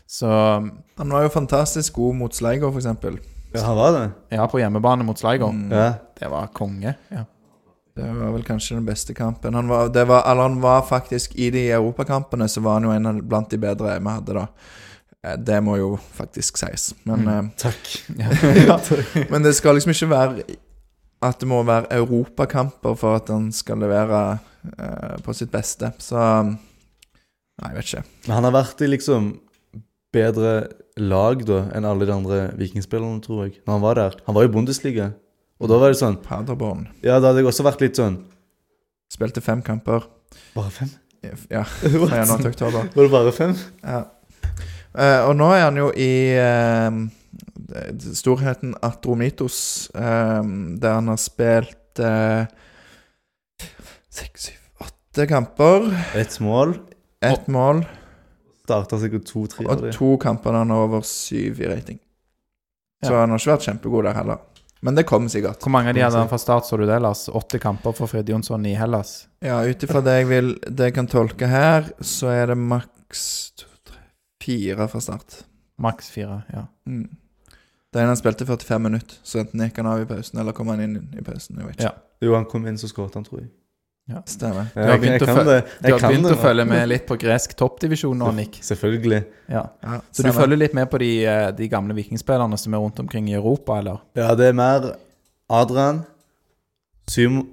Så Han var jo fantastisk god mot Sligo, f.eks. Ja, han var det? ja, på hjemmebane mot Sligo. Ja. Det var konge. Ja. Det var vel kanskje den beste kampen. Han var, det var, eller han var faktisk I de europakampene så var han jo en av blant de bedre vi hadde, da. Eh, Det må jo faktisk sies. Men, Mm. Takk. ja. Men det skal liksom ikke være at det må være europakamper for at han skal levere eh, på sitt beste. Så Nei, jeg vet ikke. Men han har vært i liksom bedre lag da enn alle de andre vikingspillerne, tror jeg. Når han var der. Han var jo i Bundesliga. Og da var det sånn Paderborn Ja, da hadde jeg også vært litt sånn spilte fem kamper. Bare fem? Ja, fra januar til oktober. Var det bare fem? Ja. Uh, og nå er han jo i det- storheten Atromitos, eh, der han har spilt eh, seks, syv, åtte kamper. Ett mål. Ett mål Starta sikkert to-tre av og de. to kamper der han har over syv i rating. Så Ja. han har ikke vært kjempegod der heller. Men det kommer sikkert. Hvor mange av de hadde han fra start, så du det, Lars? Åtte kamper for Fred Jonsson i Hellas. Ja, ut ifra det jeg vil Det jeg kan tolke her, så er det maks fire fra start. Maks fire, ja. Mm. Det ene han spilte 45 minutter, så enten gikk han av i pausen, eller kom han inn i pausen. Jeg vet ikke. Ja. Jo, han kom inn, så skåret han, tror jeg. Ja. Stemmer. Du har begynt, å, kan føl- det. du har begynt det å følge med litt på gresk toppdivisjon nå, Nick. Selvfølgelig. Ja. Ja, Så du følger litt med på de, eh, de gamle vikingspillerne som er rundt omkring i Europa, eller? Ja, det er mer Adrian Symo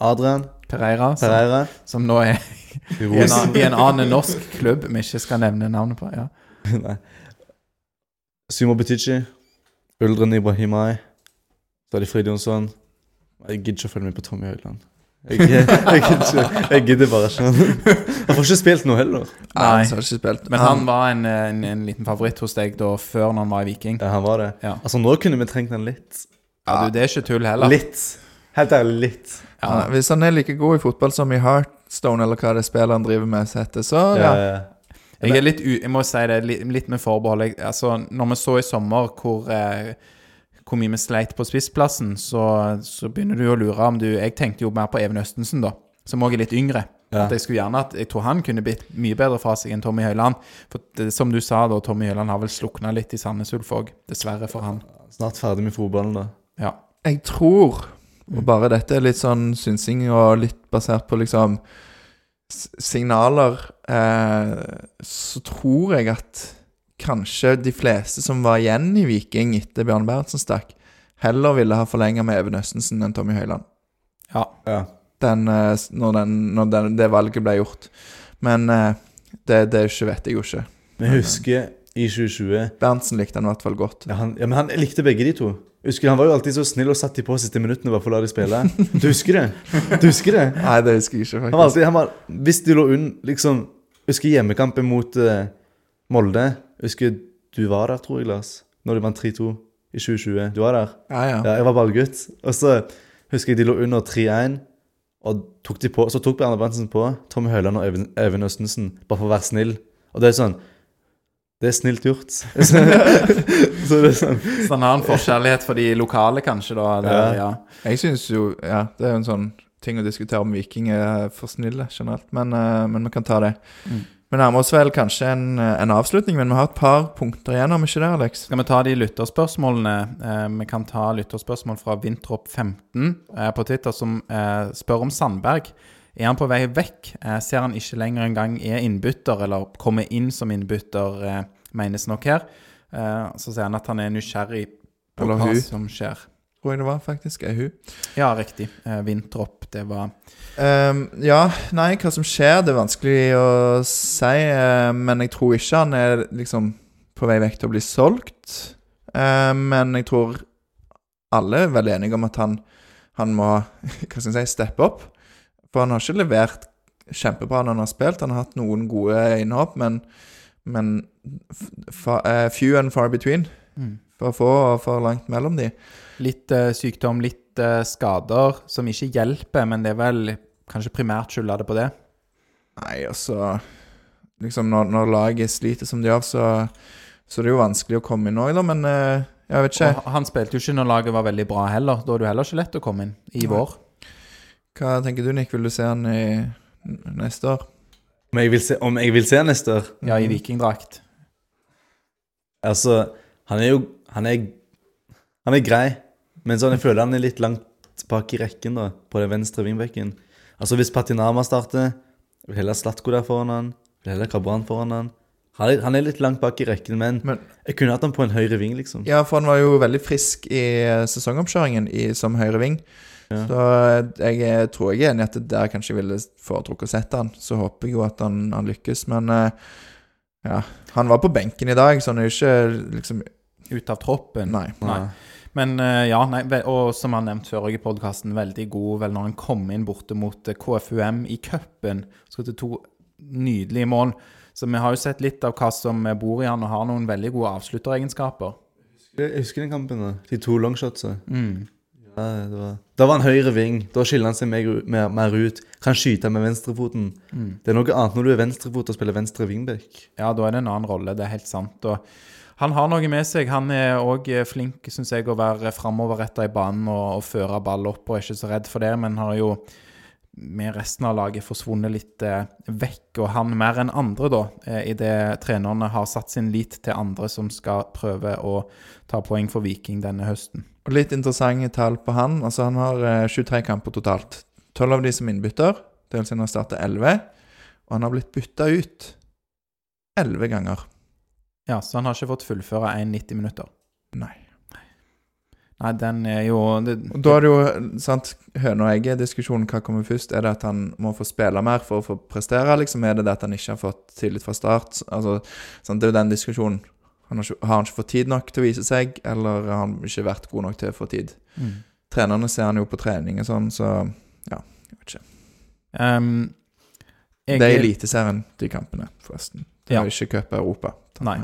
Adrian Pereira, som, Pereira som nå er i en, annen- i en annen norsk klubb vi ikke skal nevne navnet på. ja. Nei. Symo Butici Uldren Ibrahimai Så er det Frid Jonsson Jeg gidder ikke å følge med på Tommy Høiland jeg, jeg, jeg, gidder jeg gidder bare ikke Han får ikke spilt noe heller Nei, har ikke spilt. Men han var en, en, en liten favoritt hos deg da før når han var i Viking. Ja, han var det Ja. Altså, nå kunne vi trengt han litt Ja, du, Det er ikke tull heller. Litt Helt ærlig, litt Ja. Hvis han er like god i fotball som i Heartstone, eller hva det spillet han driver med, så heter, så ja, ja. ja. Jeg er litt jeg må si det, litt, med forbehold. Jeg, altså, når vi så i sommer hvor, eh, hvor mye vi sleit på spissplassen, så, så begynner du å lure om du Jeg tenkte jo mer på Even Østensen, da, som også er litt yngre. Ja. At jeg skulle gjerne at Jeg tror han kunne blitt mye bedre fra seg enn Tommy Høiland. For det, som du sa, da, Tommy Høiland har vel slukna litt i Sandnes Ulf òg. Dessverre for han. Snart ferdig med fotballen da Ja. Jeg tror, og bare dette er litt sånn synsing og litt basert på liksom signaler, eh, så tror jeg at kanskje de fleste som var igjen i Viking etter Bjørn Berntsen stakk, heller ville ha forlenga med Even Østensen enn Tommy Høiland. ja. Ja Den, eh, når den, når den, det valget ble gjort. Men eh, det, det ikke vet jeg jo ikke. Vi husker i 2020 Berntsen likte han i hvert fall godt. ja, han, ja, men han likte begge de to Husker Han var jo alltid så snill og satt de på siste minuttene bare for å la de spille Du husker det? Du husker det? Nei, det husker jeg ikke, Han var alltid, han var, hvis de lå unn, liksom Husker hjemmekampen mot uh, Molde. Husker du var der, tror jeg, Lars. Når de vant 3-2 i 2020. Du var der? Ja, ja. Ja, jeg var ballgutt. Og så husker jeg de lå under 3-1, og tok de på, så tok Bjarne Berntsen på Tommy Høiland og Even, Even Østensen, bare for å være snill. Og det er sånn Det er snilt gjort. så det er sånn Så han har en forkjærlighet for de lokale, kanskje, da. Der, Ja. ja. Jeg syns jo Ja, det er jo en sånn ting å diskutere om Viking er for snille generelt, men, eh, men vi kan ta det. Mm. Vi nærmer oss vel kanskje en, en avslutning, men vi har et par punkter igjen, om ikke det, Alex? Skal vi ta de lytterspørsmålene? Eh, vi kan ta lytterspørsmål fra Vintrop15 eh, på Twitter, som eh, spør om Sandberg. Er han på vei vekk? Eh, ser han ikke lenger engang er innbytter, eller kommer inn som innbytter, eh, menes nok her. Eh, så sier han at han er nysgjerrig på Eller hva hun. som skjer. Tror jeg det var, faktisk. Er hun. Ja, riktig. Vintrop, det var um, ja, nei, hva som skjer, det er vanskelig å si. men jeg tror ikke han er liksom på vei vekk til å bli solgt. Eh, men jeg tror alle er veldig enige om at han, han må hva skal jeg si, steppe opp. For han har ikke levert kjempebra når han har spilt. Han har hatt noen gode innhopp, men, men fa, eh, few and far between. mm. For få og for langt mellom de. litt uh, sykdom, litt uh, skader, som ikke hjelper, men det er vel kanskje primært skylda det på det. Nei, altså Liksom når, når laget sliter som de gjør, så, så det er jo vanskelig å komme inn òg, da. Men jeg vet ikke. Og han spilte jo ikke når laget var veldig bra heller. Da er det jo heller ikke lett å komme inn i Nei. vår. Hva tenker du, Nick? Vil du se han i neste år? Om jeg vil se, om jeg vil se han neste år? Ja, i vikingdrakt. Altså, han er jo Han er, han er grei, men sånn, jeg føler han er litt langt bak i rekken, da, på den venstre vingbekken. Altså, hvis Patinama starter, vil heller Slatko der foran han. Vil heller Kabran foran han. Han er, han er litt langt bak i rekken, men, Men- jeg kunne hatt han på en høyre ving, liksom. Ja, for han var jo veldig frisk i sesongoppkjøringen i, som høyre ving. Ja. Så jeg tror jeg er enig i at det der kanskje jeg ville foretrukket å sette han. Så håper jeg jo at han, han lykkes, men eh, ja. Han var på benken i dag, så han er jo ikke liksom Ut av troppen. Nei. Nei. Men eh, ja, nei, og som han nevnt før i podkasten, veldig god vel når han kom inn borte mot eh, KFUM i cupen. Skåret to nydelige mål. Så vi har jo sett litt av hva som bor i han, og har noen veldig gode avslutteregenskaper. Jeg husker den kampen, da. De to longshotsa. Mm. Ja, det var... Da var han høyre ving. Da skiller han seg mer, mer, mer ut. Kan skyte med venstrefoten. Mm. Det er noe annet når du er venstrefot og spiller venstre wingback. Ja, da er det en annen rolle, det er helt sant. Og Han har noe med seg. Han er òg flink synes jeg, å være framoverretta i banen og, og føre ball opp, og er ikke så redd for det. Men har jo med resten av laget forsvunnet litt eh, vekk. Og han mer enn andre, da, eh, idet trenerne har satt sin lit til andre som skal prøve å ta poeng for Viking denne høsten. Og Litt interessante tall på han. Altså Han har eh, 23 kamper totalt. 12 av de som innbytter. Det vil si han har startet 11. Og han har blitt bytta ut 11 ganger. Ja, så han har ikke fått fullføre 1,90 minutter. Nei. Nei, den er jo det, Og Da er det jo sant, høne og egget-diskusjonen. Hva kommer først? Er det at han må få spille mer for å få prestere? liksom? Er det det at han ikke har fått tillit fra start? Altså, sant, Det er jo den diskusjonen. Han har, ikke, har han ikke fått tid nok til å vise seg, eller har han ikke vært god nok til å få tid? mm. Trenerne ser han jo på trening og sånn, så ja, jeg vet ikke. Um, jeg- Det er Eliteserien, de kampene, forresten. Det er jo ikke Cup Europa. Nei.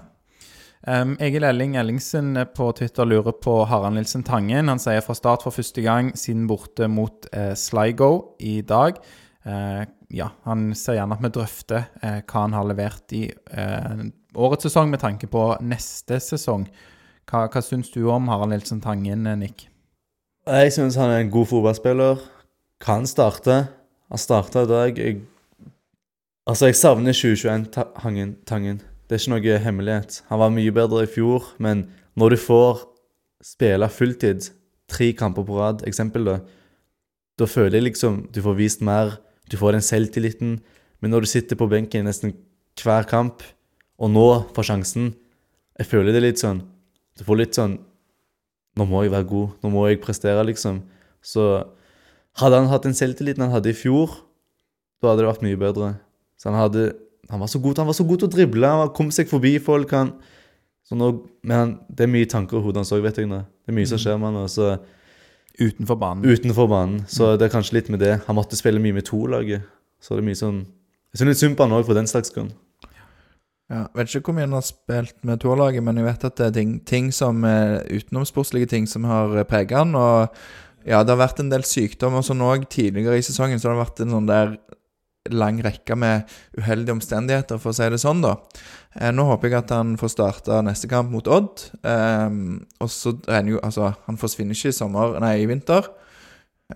Um, Egil Elling Ellingsen på Twitter lurer på Harald Nilsen Tangen. Han sier fra start for første gang siden borte mot eh, Sligo i dag. Eh, ja, Han ser gjerne at vi drøfter eh, hva han har levert i eh, årets sesong med tanke på neste sesong. Hva, hva syns du om Harald Nilsen Tangen, Nick? Jeg syns han er en god fotballspiller. Kan starte. Han starta i dag. Jeg, altså, jeg savner 2021-Tangen. Det er ikke noe hemmelighet. Han var mye bedre i fjor, men når du får spille fulltid, tre kamper på rad, eksempel, da, da føler jeg liksom du får vist mer. Du får den selvtilliten. Men når du sitter på benken nesten hver kamp, og nå får sjansen Jeg føler det litt sånn Du får litt sånn nå må jeg være god, nå må jeg prestere, liksom. Så hadde han hatt den selvtilliten han hadde i fjor, da hadde det vært mye bedre. Så han hadde Han var så god, han var så god til å drible, han kom seg forbi folk. Han, så nå, men han, det er mye tanker i hodet hans òg, vet jeg nå. Det er mye som skjer med han Også. så Utenfor banen. utenfor banen. Så det er kanskje litt med det. Han måtte spille mye med to-laget. Så det er mye sånn Jeg syns litt synd på han òg, for den slags grunn. Ja, vet ikke hvor mye han har spilt med toerlaget, men jeg vet at det er ting, ting som utenomsportslige ting som har eh, preget han. Og ja, det har vært en del sykdom og sånn òg tidligere i sesongen, så det har vært en sånn der lang rekke med uheldige omstendigheter, for å si det sånn, da. Eh, nå håper jeg at han får starta neste kamp mot Odd. Eh, og så regner jo Altså, han forsvinner ikke i sommer, nei, i vinter.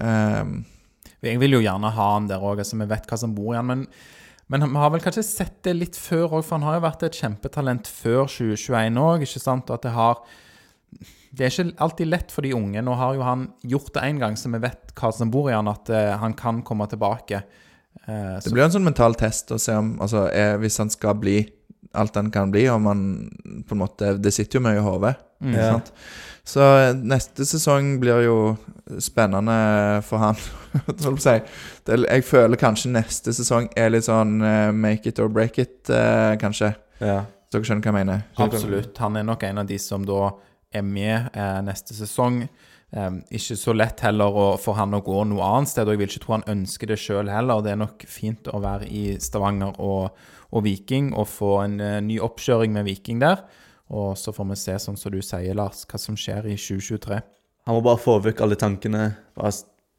Eh, Jeg vil jo gjerne ha han der òg, altså vi vet hva som bor i han. Men, men vi har vel kanskje sett det litt før òg, for han har jo vært et kjempetalent før 2021 òg, det har Det er ikke alltid lett for de unge. Nå har jo han gjort det én gang, så vi vet hva som bor i han, at eh, han kan komme tilbake. Eh, Det blir en sånn mental test å se om altså, er, Hvis han skal bli alt han kan bli, om han på en måte Det sitter jo mye i hodet. mm? Så eh, neste sesong blir jo spennende for han. Jeg føler kanskje neste sesong er litt sånn eh, make it or break it, eh, kanskje. Ja. Dere skjønner hva jeg mener? Absolutt. Han er nok en av de som da er med neste sesong. Ikke så lett heller for han å gå noe annet sted, og jeg vil ikke tro han ønsker det sjøl heller. Det er nok fint å være i Stavanger og, og Viking og få en ny oppkjøring med Viking der. Og så får vi se, sånn som du sier, Lars, hva som skjer i 2023. Han må bare få vekk alle tankene. Bare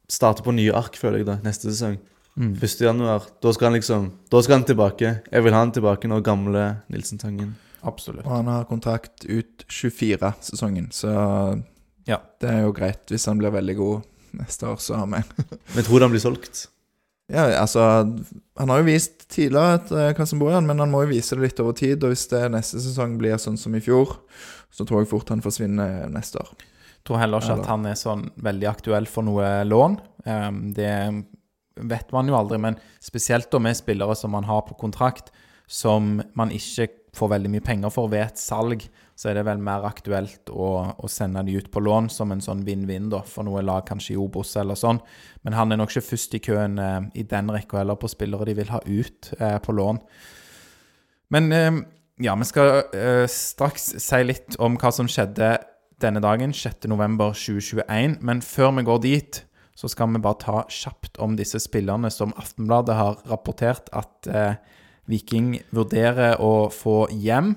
starte på nye ark, føler jeg, da, neste sesong. 1. januar. Da skal han liksom Da skal han tilbake. Jeg vil ha han tilbake nå, gamle Nilsen Tangen. Absolutt. Og han har kontrakt ut 24-sesongen, så Ja. det er jo greit hvis han blir veldig god neste år, så har vi Men tror du han blir solgt? Ja, altså Han har jo vist tidligere at, eh, hva som bor i han, men han må jo vise det litt over tid. Og hvis det neste sesong blir sånn som i fjor, så tror jeg fort han forsvinner neste år. Jeg tror heller ikke Eller- at han er sånn veldig aktuell for noe lån. Um, det vet man jo aldri, men spesielt da med spillere som man har på kontrakt, som man ikke får veldig mye penger for ved et salg, så er det vel mer aktuelt å, å sende de ut på lån som en sånn vinn-vinn da, for noe lag, kanskje i Obos eller sånn. Men han er nok ikke først i køen eh, i den rekka heller på spillere de vil ha ut eh, på lån. Men eh, ja, vi skal eh, straks si litt om hva som skjedde denne dagen, 6.11.2021. Men før vi går dit, så skal vi bare ta kjapt om disse spillerne som Aftenbladet har rapportert at eh, Viking vurderer å få hjem.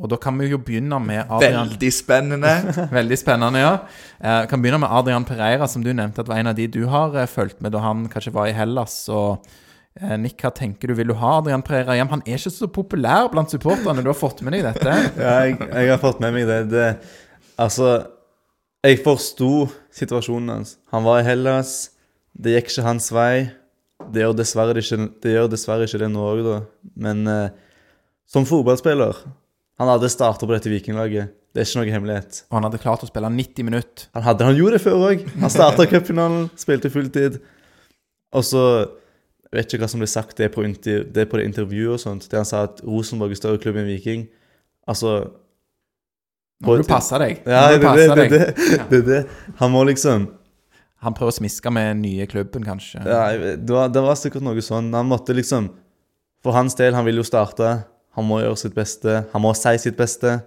Og da kan vi jo begynne med Adrian Veldig spennende! Veldig spennende, ja. Eh, kan begynne med Adrian Pereira, som du nevnte at var en av de du har eh, fulgt med da han kanskje var i Hellas og Eh, Nick, hva tenker du? Vil du ha Adrian Pereira hjem? Han er ikke så populær blant supporterne. Du har fått med deg dette? Ja, jeg, jeg har fått med meg det. det altså, jeg forsto situasjonen hans. Han var i Hellas. Det gikk ikke hans vei. Det gjør dessverre ikke det, gjør dessverre ikke det nå òg, da. Men eh, som fotballspiller Han hadde starta på dette vikinglaget. Det er ikke noe hemmelighet. Og han hadde klart å spille 90 minutter. Han, hadde, han gjorde det før òg. Han starta cupfinalen, spilte fulltid. Og så Jeg vet ikke hva som ble sagt det på, inter, det på det intervjuet og sånt, der han sa at Rosenborg er større klubb enn Viking. Altså Nå må du passe deg. Ja, det er det, det, det. Han må liksom Han prøver å smiske med den nye klubben, kanskje. Ja, det var, det var sikkert noe sånn. Han måtte liksom For hans del, han ville jo starte. Han må gjøre sitt beste. Han må si sitt beste.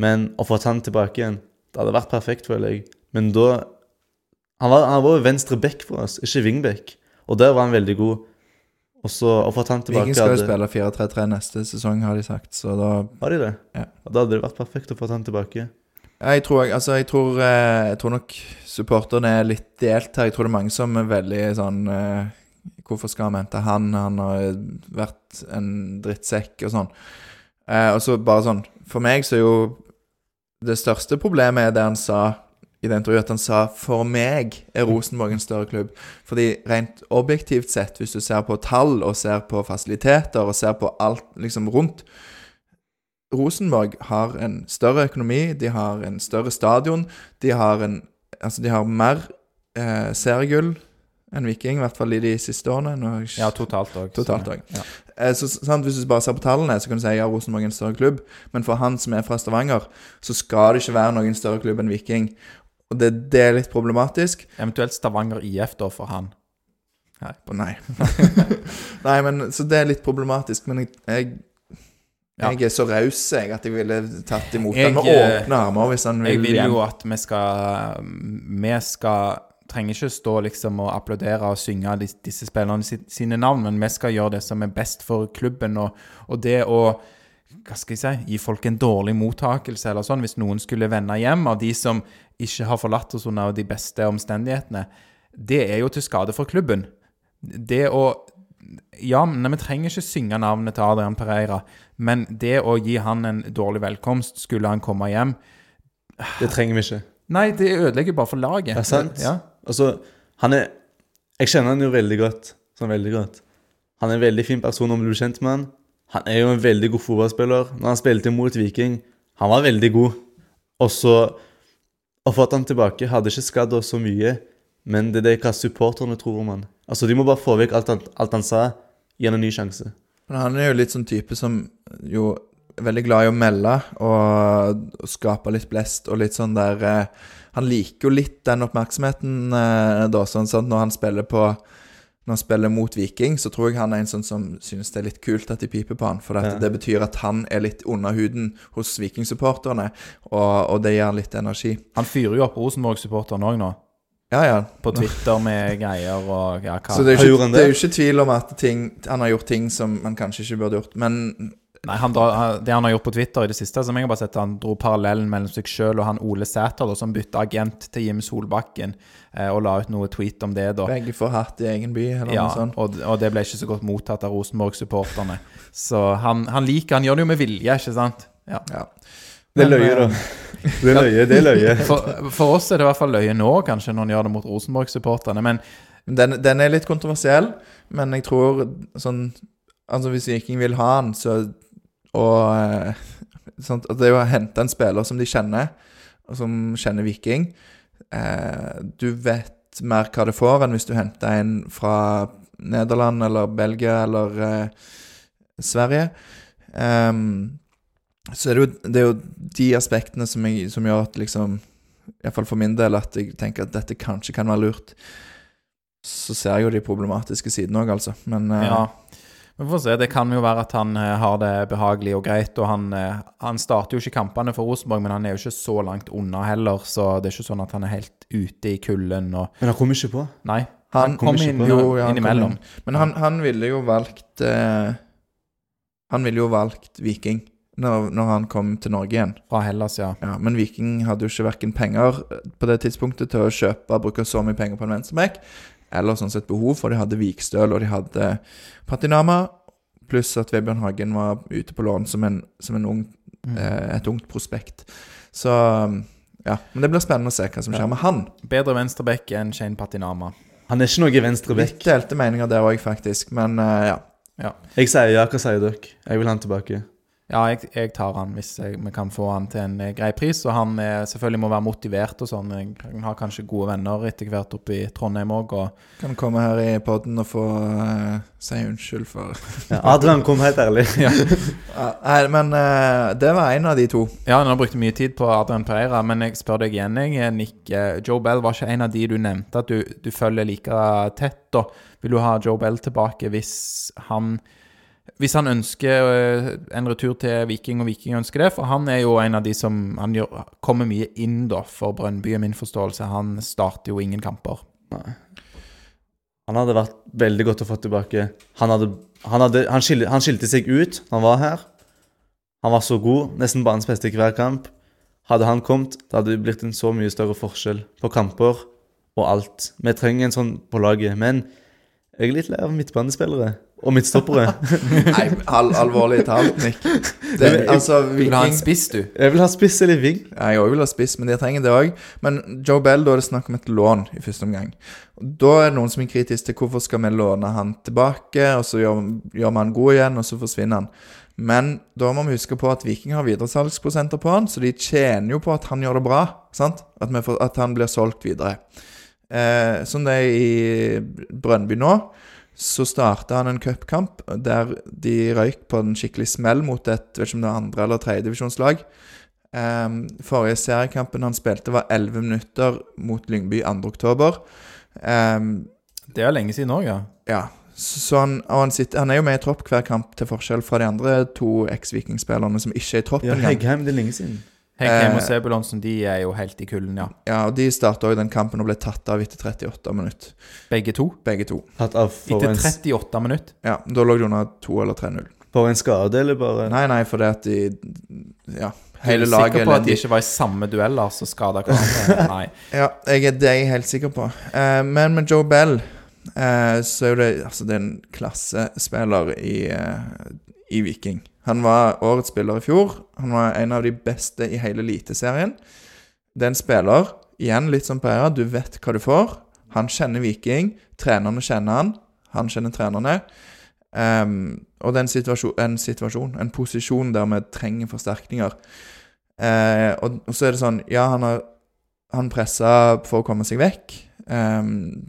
Men å få han tilbake igjen, det hadde vært perfekt, føler jeg. Men da Han var, han var venstre back for oss, ikke wingback. Og der var han veldig god. Og så å få han tilbake Viking skal jo spille 4-3-3 neste sesong, har de sagt. Så da Har de det? Ja. Da hadde det vært perfekt å få han tilbake. Jeg tror, altså, jeg tror, eh, jeg tror nok supporterne er litt delt her. Jeg tror det er mange som er veldig sånn eh, Hvorfor skal vi hente han? Han har vært en drittsekk og sånn. Eh, og så bare sånn For meg så er jo det største problemet er det han sa i det intervjuet, at han sa 'for meg er Rosenborg en større klubb'. Fordi rent objektivt sett, hvis du ser på tall og ser på fasiliteter og ser på alt liksom rundt, Rosenborg har en større økonomi, de har en større stadion, de har en Altså, de har mer eh, seriegull enn Viking, i hvert fall i de siste årene. Nå, har jeg ikke- Ja, totalt òg. Totalt. Ja. Eh, så, sant, hvis du bare ser på tallene, så kan du si ja, Rosenborg er en større klubb. Men for han som er fra Stavanger, så skal det ikke være noen større klubb enn Viking. Og det, det er litt problematisk. Eventuelt Stavanger IF, da, for han. Å, Nei. Nei, men Så det er litt problematisk. Men jeg, jeg, Ja. jeg er så raus at jeg ville tatt imot Jeg, han med eh, åpne armer hvis han Jeg vil vil jo at vi skal Vi skal trenger ikke stå liksom og applaudere og synge disse spillerne sine navn, men vi skal gjøre det som er best for klubben. Og, og det å hva skal jeg si, gi folk en dårlig mottakelse, eller sånn, hvis noen skulle vende hjem av de som ikke har forlatt oss under de beste omstendighetene, det er jo til skade for klubben. Det å Ja, men vi trenger ikke synge navnet til Adrian Pereira, men det å gi han en dårlig velkomst, skulle han komme hjem Det trenger vi ikke. Nei, det ødelegger bare for laget. Det er sant. Ja. Altså, han er Jeg kjenner han jo veldig godt. Sånn veldig godt. Han er en veldig fin person om du blir kjent med han. Han er jo en veldig god fotballspiller. Når han spilte mot Viking, han var veldig god. Og så Å få han tilbake hadde ikke skadd oss så mye, men det er det hva supporterne tror om han. Altså, De må bare få vekk alt han, alt han sa, gi han en ny sjanse. Men han er jo litt sånn type som jo er veldig glad i å melde og, og skape litt blest og litt sånn der eh, Han liker jo litt den oppmerksomheten eh, da, sånn sånn, når han spiller på når han spiller mot Viking, så tror jeg han er en sånn som synes det er litt kult at de piper på han. For at Ja. det betyr at han er litt under huden hos Viking-supporterne, og, og det gir han litt energi. Han fyrer jo opp Rosenborg-supporterne òg nå, Ja, ja. på Twitter med greier og ja, hva Så det er, jo ikke, det er jo ikke tvil om at ting, han har gjort ting som man kanskje ikke burde gjort. Men Nei, han drar, han- Det han har gjort på Twitter i det siste, som jeg har bare sett, han dro parallellen mellom seg sjøl og han Ole Sæter, da, som bytta agent til Jim Solbakken, eh, og la ut noe tweet om det, da. begge får hatt i egen by, eller Ja, noe sånt. og, og det ble ikke så godt mottatt av Rosenborg-supporterne. Så han, han liker Han gjør det jo med vilje, ikke sant? Ja. Ja. Det er løye, eh, da. Det er løye, det er løye. For, for oss er det i hvert fall løye nå, kanskje, når han gjør det mot Rosenborg-supporterne. Men Den, den er litt kontroversiell, men jeg tror sånn Altså, hvis Viking vil ha han, så Og eh, sånt, at Det er å hente en spiller som de kjenner, og som kjenner Viking eh, Du vet mer hva det får, enn hvis du henter en fra Nederland eller Belgia eller eh, Sverige. Um, så er det, jo, det er jo de aspektene som, jeg, som gjør at liksom Iallfall for min del at jeg tenker at dette kanskje kan være lurt. Så ser jeg jo de problematiske sidene òg, altså. Men eh, Ja. Vi får se. Det kan jo være at han eh, har det behagelig og greit. Og han, eh, han starter jo ikke kampene for Rosenborg, men han er jo ikke så langt unna heller. Så det er ikke sånn at han er helt ute i kulden og Men han kom ikke på. Nei. Han Han kom kommer inn på. Jo, ja, kom innimellom. inn. Men han, han ville jo valgt eh, Han ville jo valgt Viking når, når han kom til Norge igjen. Fra Hellas, ja. Ja, men Viking hadde jo ikke verken penger på det tidspunktet til å kjøpe og bruke så mye penger på en venstreback, eller sånn sett behov, for de hadde Vikstøl, og de hadde Patinama, pluss at Vebjørn Hagen var ute på lån som, en, som en ung, Mm. eh, et ungt prospekt. Så ja. Men det blir spennende å se hva som skjer med han. Bedre venstreback enn Shane Patinama. Han er ikke noe venstreback. Litt delte meninger der òg, faktisk. Men ja. ja. Jeg sier ja, hva sier dere? Jeg vil ha han tilbake. Ja, jeg, jeg tar han hvis jeg, vi kan få han til en eh, grei pris. Og han er, selvfølgelig må være motivert og sånn. Jeg har kanskje gode venner etter hvert oppe i Trondheim òg. Og Kan komme her i poden og få uh, si unnskyld for Ja, Adrian, kom helt ærlig. ja, Nei, men uh, det var en av de to. ja, nå brukte mye tid på Adrian Pereira, men jeg spør deg igjen, jeg, Nick. eh, Joe Bell var ikke en av de du nevnte at du, du følger like tett. Da. Vil du ha Joe Bell tilbake hvis han hvis han ønsker eh, en retur til Viking, og Viking ønsker det, for han er jo en av de som han gjør, kommer mye inn da for Brønnby, er min forståelse. Han starter jo ingen kamper. Han hadde vært veldig godt å få tilbake. Han, hadde, han, hadde, han, skilte, han skilte seg ut når han var her. Han var så god, nesten banens beste i hver kamp. Hadde han kommet, det hadde blitt en så mye større forskjell på kamper og alt. Vi trenger en sånn på laget. Men jeg er litt lei av midtbanespillere og midtstoppere. Nei, al alvorlig talt, Nick. Det, altså, Vil du ha en spiss, du? Jeg vil ha spiss eller ving. Ja, Jeg òg vil ha spiss, men de trenger det òg. Men Joe Bell, da er det snakk om et lån i første omgang. Da er det noen som er kritisk til hvorfor skal vi låne han tilbake, og så gjør, gjør vi han god igjen, og så forsvinner han. Men da må vi huske på at Viking har videresalgsprosenter på han, så de tjener jo på at han gjør det bra. sant? At, vi får, at han blir solgt videre. Eh, som det er i Brønnby nå, så starta han en cupkamp der de røyk på en skikkelig smell mot et vet ikke om det var andre- eller tredjedivisjonslag. Um, forrige seriekampen han spilte, var 11 minutter mot Lyngby 2. oktober. Um, Det er lenge siden òg, ja. ja. Så han, han, sitter, han er jo med i tropp hver kamp, til forskjell fra de andre to eks-Viking-spillerne som ikke er i troppen Ja. Heggheim, det er lenge siden. Heggheim Eh, og Sebulonsen de er jo helt i kulden, ja. Ja, og De starta den kampen og ble tatt av etter 38 minutter, Begge to. begge to. Tatt av for Etter en, 38 minutter. Ja, Da lå de under 2 eller 3-0. for en skade, eller bare Nei, nei, fordi at de Ja, Er hele du laget sikker på at de ikke var i samme dueller som skada hverandre? Nei. Ja, jeg er, det er jeg helt sikker på. Eh, men med Joe Bell eh, så er jo det Altså, det er en klassespiller i, eh, i Viking. Han var årets spiller i fjor. Han var en av de beste i hele Eliteserien. Det er en spiller, igjen litt som Pereira, du vet hva du får. Han kjenner Viking. Trenerne kjenner han. Han kjenner trenerne. Um, og det er en situasjon, en situasjon, en posisjon der vi trenger forsterkninger. Uh, og, og så er det sånn Ja, han har han pressa for å komme seg vekk. Um,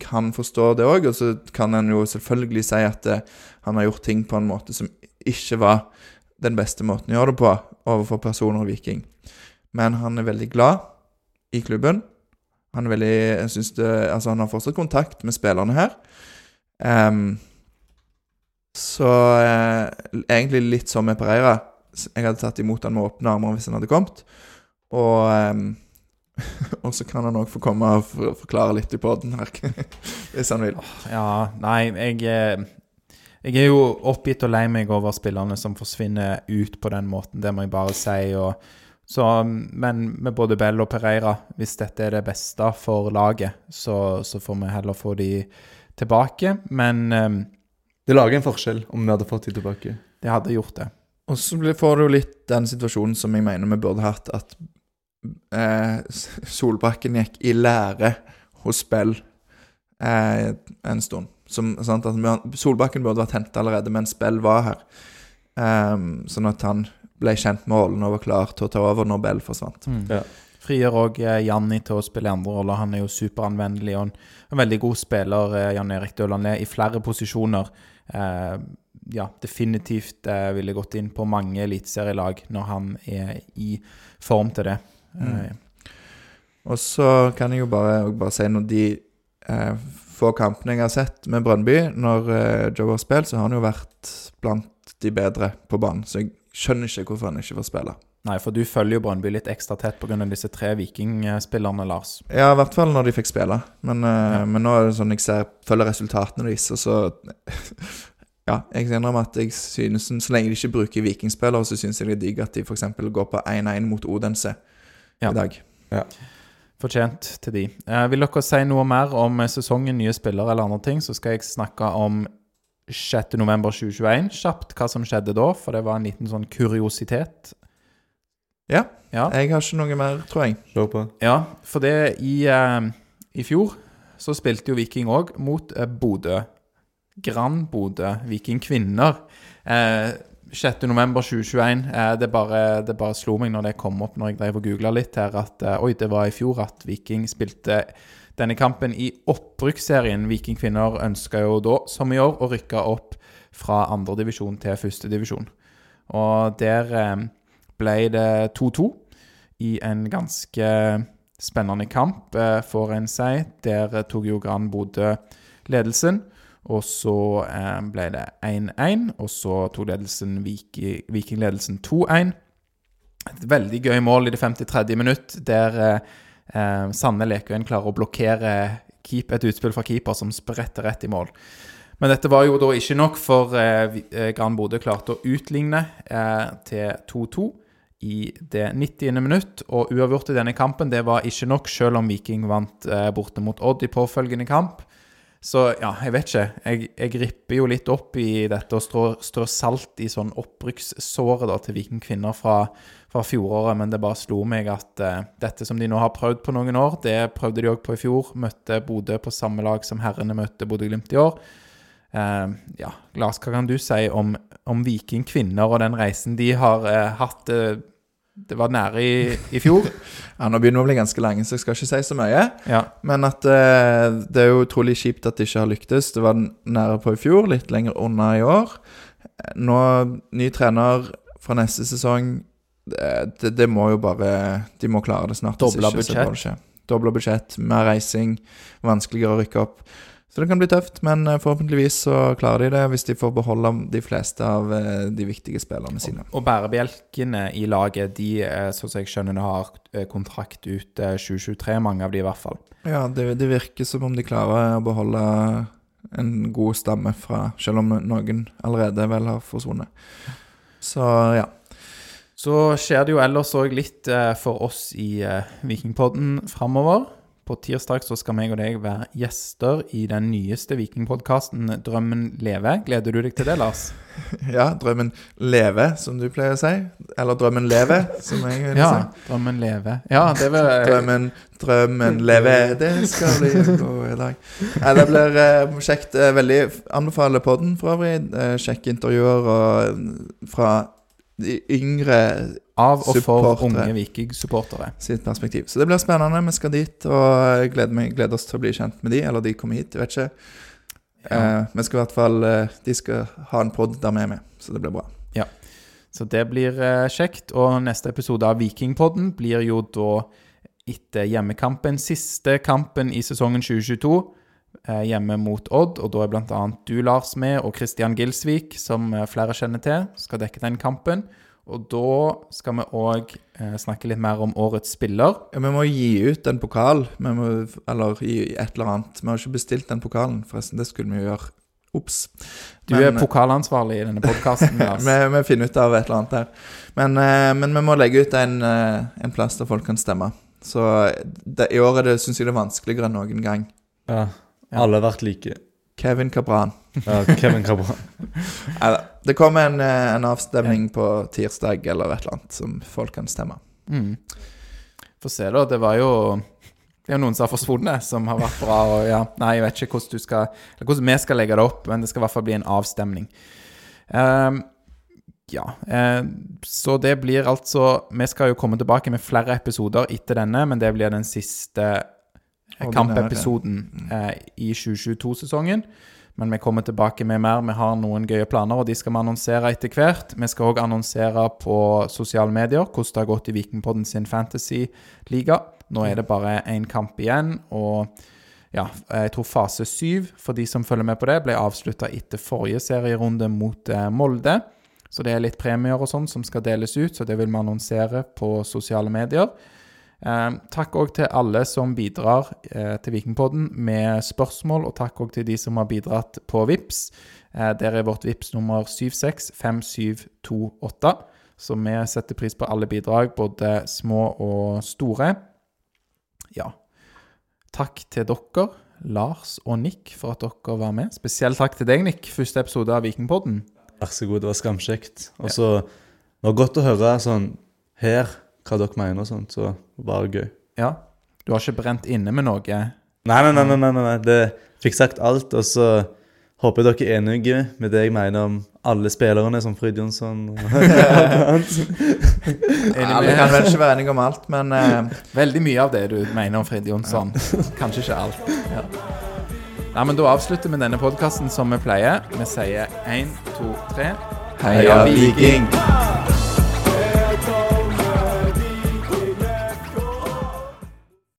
kan forstå det òg, og så kan en jo selvfølgelig si at det, han har gjort ting på en måte som ikke var den beste måten å gjøre det på overfor personer og Viking. Men han er veldig glad i klubben. Han veldig det, Altså, han har fortsatt kontakt med spillerne her. Um, så eh, egentlig litt som med Pereira. Jeg hadde tatt imot han med åpne armer hvis han hadde kommet. Og ehm, og så kan han òg få komme og for- forklare litt i poden her, hvis han vil. Ja, nei, jeg eh, Jeg er jo oppgitt og lei meg over spillerne som forsvinner ut på den måten, det må jeg bare si. Og, så, men med både Bell og Pereira, hvis dette er det beste for laget, så, så får vi heller få de tilbake. Men um, Det lager en forskjell om vi hadde fått de tilbake. det hadde gjort det. Og så får du litt den situasjonen som jeg mener vi burde hatt, at eh, Solbakken gikk i lære hos Bell eh, en stund. Som, sant, at Solbakken burde vært henta allerede mens Bell var her. Um, sånn at han ble kjent med rollen og var klar til å ta over når Bell forsvant. Ja. Frigjør òg Janni til å spille andre roller. Han er jo superanvendelig og en, en veldig god spiller, eh, Jan Erik Døland, er i flere posisjoner. Eh, ja, definitivt eh, ville gått inn på mange eliteserielag når han er i form til det. Eh, Og så kan jeg jo bare, bare si når de eh, få kampene jeg har sett med Brønnby, når eh, Joe har spilt, så har han jo vært blant de bedre på banen. Så jeg skjønner ikke hvorfor han ikke får spille. Nei, for du følger jo Brønnby litt ekstra tett pga. disse tre vikingspillerne, Lars. Ja, i hvert fall når de fikk spille. Men, eh, men nå er det sånn jeg ser, følger resultatene deres, og så Ja, jeg innrømmer at jeg synes Så lenge de ikke bruker vikingspillere, så syns jeg det er digg at de f.eks. går på 1-1 mot Odense Ja. i dag. Fortjent til de. Eh, vil dere si noe mer om eh, sesongen, nye spillere eller andre ting, så skal jeg snakke om 6.11.2021 kjapt, hva som skjedde da, for det var en liten sånn kuriositet. Ja. Ja, Jeg har ikke noe mer, tror jeg. Kjør på. ja for det i, eh, i fjor så spilte jo Viking òg mot eh, Bodø. Grand Bodø, Viking kvinner. Eh, 6.11.2021. Eh, det, bare, det bare slo meg når det kom opp når jeg drev og googla litt her, at eh, oi, det var i fjor at Viking spilte denne kampen i opprykksserien. Viking kvinner ønska jo da, som i år, å rykke opp fra andredivisjon til førstedivisjon. Og der eh, ble det 2-2 i en ganske spennende kamp, eh, får en si. Der tok jo Gran Bodø ledelsen. Og så eh, ble det 1-1, og så tok ledelsen Viki- Viking-ledelsen 2-1. Et veldig gøy mål i det 53. minutt, der eh, eh, Sanne Lekøyen klarer å blokkere keep, et utspill fra keeper som spretter rett i mål. Men dette var jo da ikke nok, for eh, eh, Gran Bodø klarte å utligne eh, til 2-2 i det 90. minutt. Og uavgjort i denne kampen, det var ikke nok, selv om Viking vant eh, borte mot Odd i påfølgende kamp. Så ja, jeg vet ikke. Jeg, jeg ripper jo litt opp i dette og strør, strør salt i sånn opprykkssåret til Viking kvinner fra, fra fjoråret, men det bare slo meg at uh, dette som de nå har prøvd på noen år, det prøvde de òg på i fjor. Møtte Bodø på samme lag som herrene møtte Bodø-Glimt i år. Uh, ja, Lars, hva kan du si om, om Viking kvinner og den reisen de har uh, hatt? eh, det var nære i, i fjor. Ja, Nå begynner vi å bli ganske lenge, så jeg skal ikke si så mye. Ja. Men at eh, det er jo utrolig kjipt at det ikke har lyktes. Det var nære på i fjor, litt lenger unna i år. Nå, ny trener fra neste sesong det, det, det må jo bare De må klare det snart. Dobla budsjett. Dobla budsjett, mer reising, vanskeligere å rykke opp. Så det kan bli tøft, men eh, forhåpentligvis så klarer de det hvis de får beholde de fleste av eh, de viktige spillerne sine. Og bærebjelkene i laget, de, sånn som jeg skjønner, har kontrakt ut eh, 2023, mange av de i hvert fall. Ja, det, det virker som om de klarer å beholde en god stamme fra Selv om noen allerede vel har forsvunnet. Så ja. Så skjer det jo ellers òg litt for oss i Vikingpodden framover. På tirsdag så skal meg og deg være gjester i den nyeste Vikingpodkasten Drømmen leve. Gleder du deg til det, Lars? Ja, drømmen leve, som du pleier å si. Eller drømmen leve, som jeg vil si. Ja. Drømmen leve. Ja, det var Drømmen, drømmen leve, det skal bli en god dag. Ja, det blir eh, kjekt. Eh, veldig anbefaler podden for øvrig. Eh, kjekke intervjuer og, mm, fra de yngre av og for unge Viking-supportere. sitt perspektiv. Så det blir spennende. Vi skal dit, og jeg gleder, meg, gleder oss til å bli kjent med de, eller de kommer hit, jeg vet ikke. Eh, vi skal i hvert fall eh, De skal ha en pod der vi er med, så det blir bra. Ja. Så det blir eh, kjekt. Og neste episode av Vikingpodden blir jo da etter hjemmekampen. Siste kampen i sesongen 2022. eh, Hjemme mot Odd, og da er bl.a. du, Lars, med, og Christian Gilsvik, som flere kjenner til, skal dekke den kampen. Og da skal vi òg snakke litt mer om årets spiller. Ja, vi må gi ut en pokal, vi må, eller gi et eller annet. Vi har ikke bestilt den pokalen, forresten. Det skulle vi jo gjøre. Ops. Du er pokalansvarlig i denne podkasten. vi, vi finner ut av et eller annet her. Men, eh, men vi må legge ut en, eh, en plass der folk kan stemme. Så det, i år syns jeg det er vanskeligere enn noen gang. Ja. Ja. Alle har vært like. Kevin Cabran. Ja, Kevin Cabran. Neida. Det kommer en, eh, en avstemning på tirsdag eller et eller annet som folk kan stemme. Mm. Få se, da. Det var jo Det er jo noen som har forsvunnet, som har vært bra. Og ja, nei, jeg vet ikke hvordan skal hvordan vi skal legge det opp, men det skal i hvert fall bli en avstemning. Um, ja. eh, så det blir altså Vi skal jo komme tilbake med flere episoder etter denne, men det blir den siste. Kampepisoden eh, i 2022-sesongen. Men vi kommer tilbake med mer. Vi har noen gøye planer, og de skal vi annonsere etter hvert. Vi skal òg annonsere på sosiale medier hvordan det har gått i Vikingpodden sin fantasy-liga. Nå er det bare én kamp igjen, og ja, jeg tror fase syv, for de som følger med på det, ble avslutta etter forrige serierunde mot eh, Molde. Så det er litt premier og sånn som skal deles ut, så det vil vi annonsere på sosiale medier. Eh, takk òg til alle som bidrar eh, til Vikingpodden med spørsmål, og takk òg til de som har bidratt på VIPS. Eh, der er vårt VIPS nummer 765728. Så vi setter pris på alle bidrag, både små og store. ja. Takk til dere, Lars og Nick, for at dere var med. Spesielt takk til deg, Nick. Første episode av Vikingpodden. Vær så god, det var skamkjekt. Og så det var godt å høre sånn her hva dere mener og sånt, så bare gøy. Ja. Du har ikke brent inne med noe? Nei, nei, nei, nei, nei, nei. det fikk sagt alt, og så håper jeg dere er enige med det jeg mener om alle spillerne, som Fryd Jonsson og alt Enig Alle kan vel ikke være enige om alt, men eh, Veldig mye av det du mener om Fryd Jonsson. Kanskje ikke alt. Ja. Nei, men Da avslutter vi denne podkasten som vi pleier. Vi sier én, to, tre. heia Viking!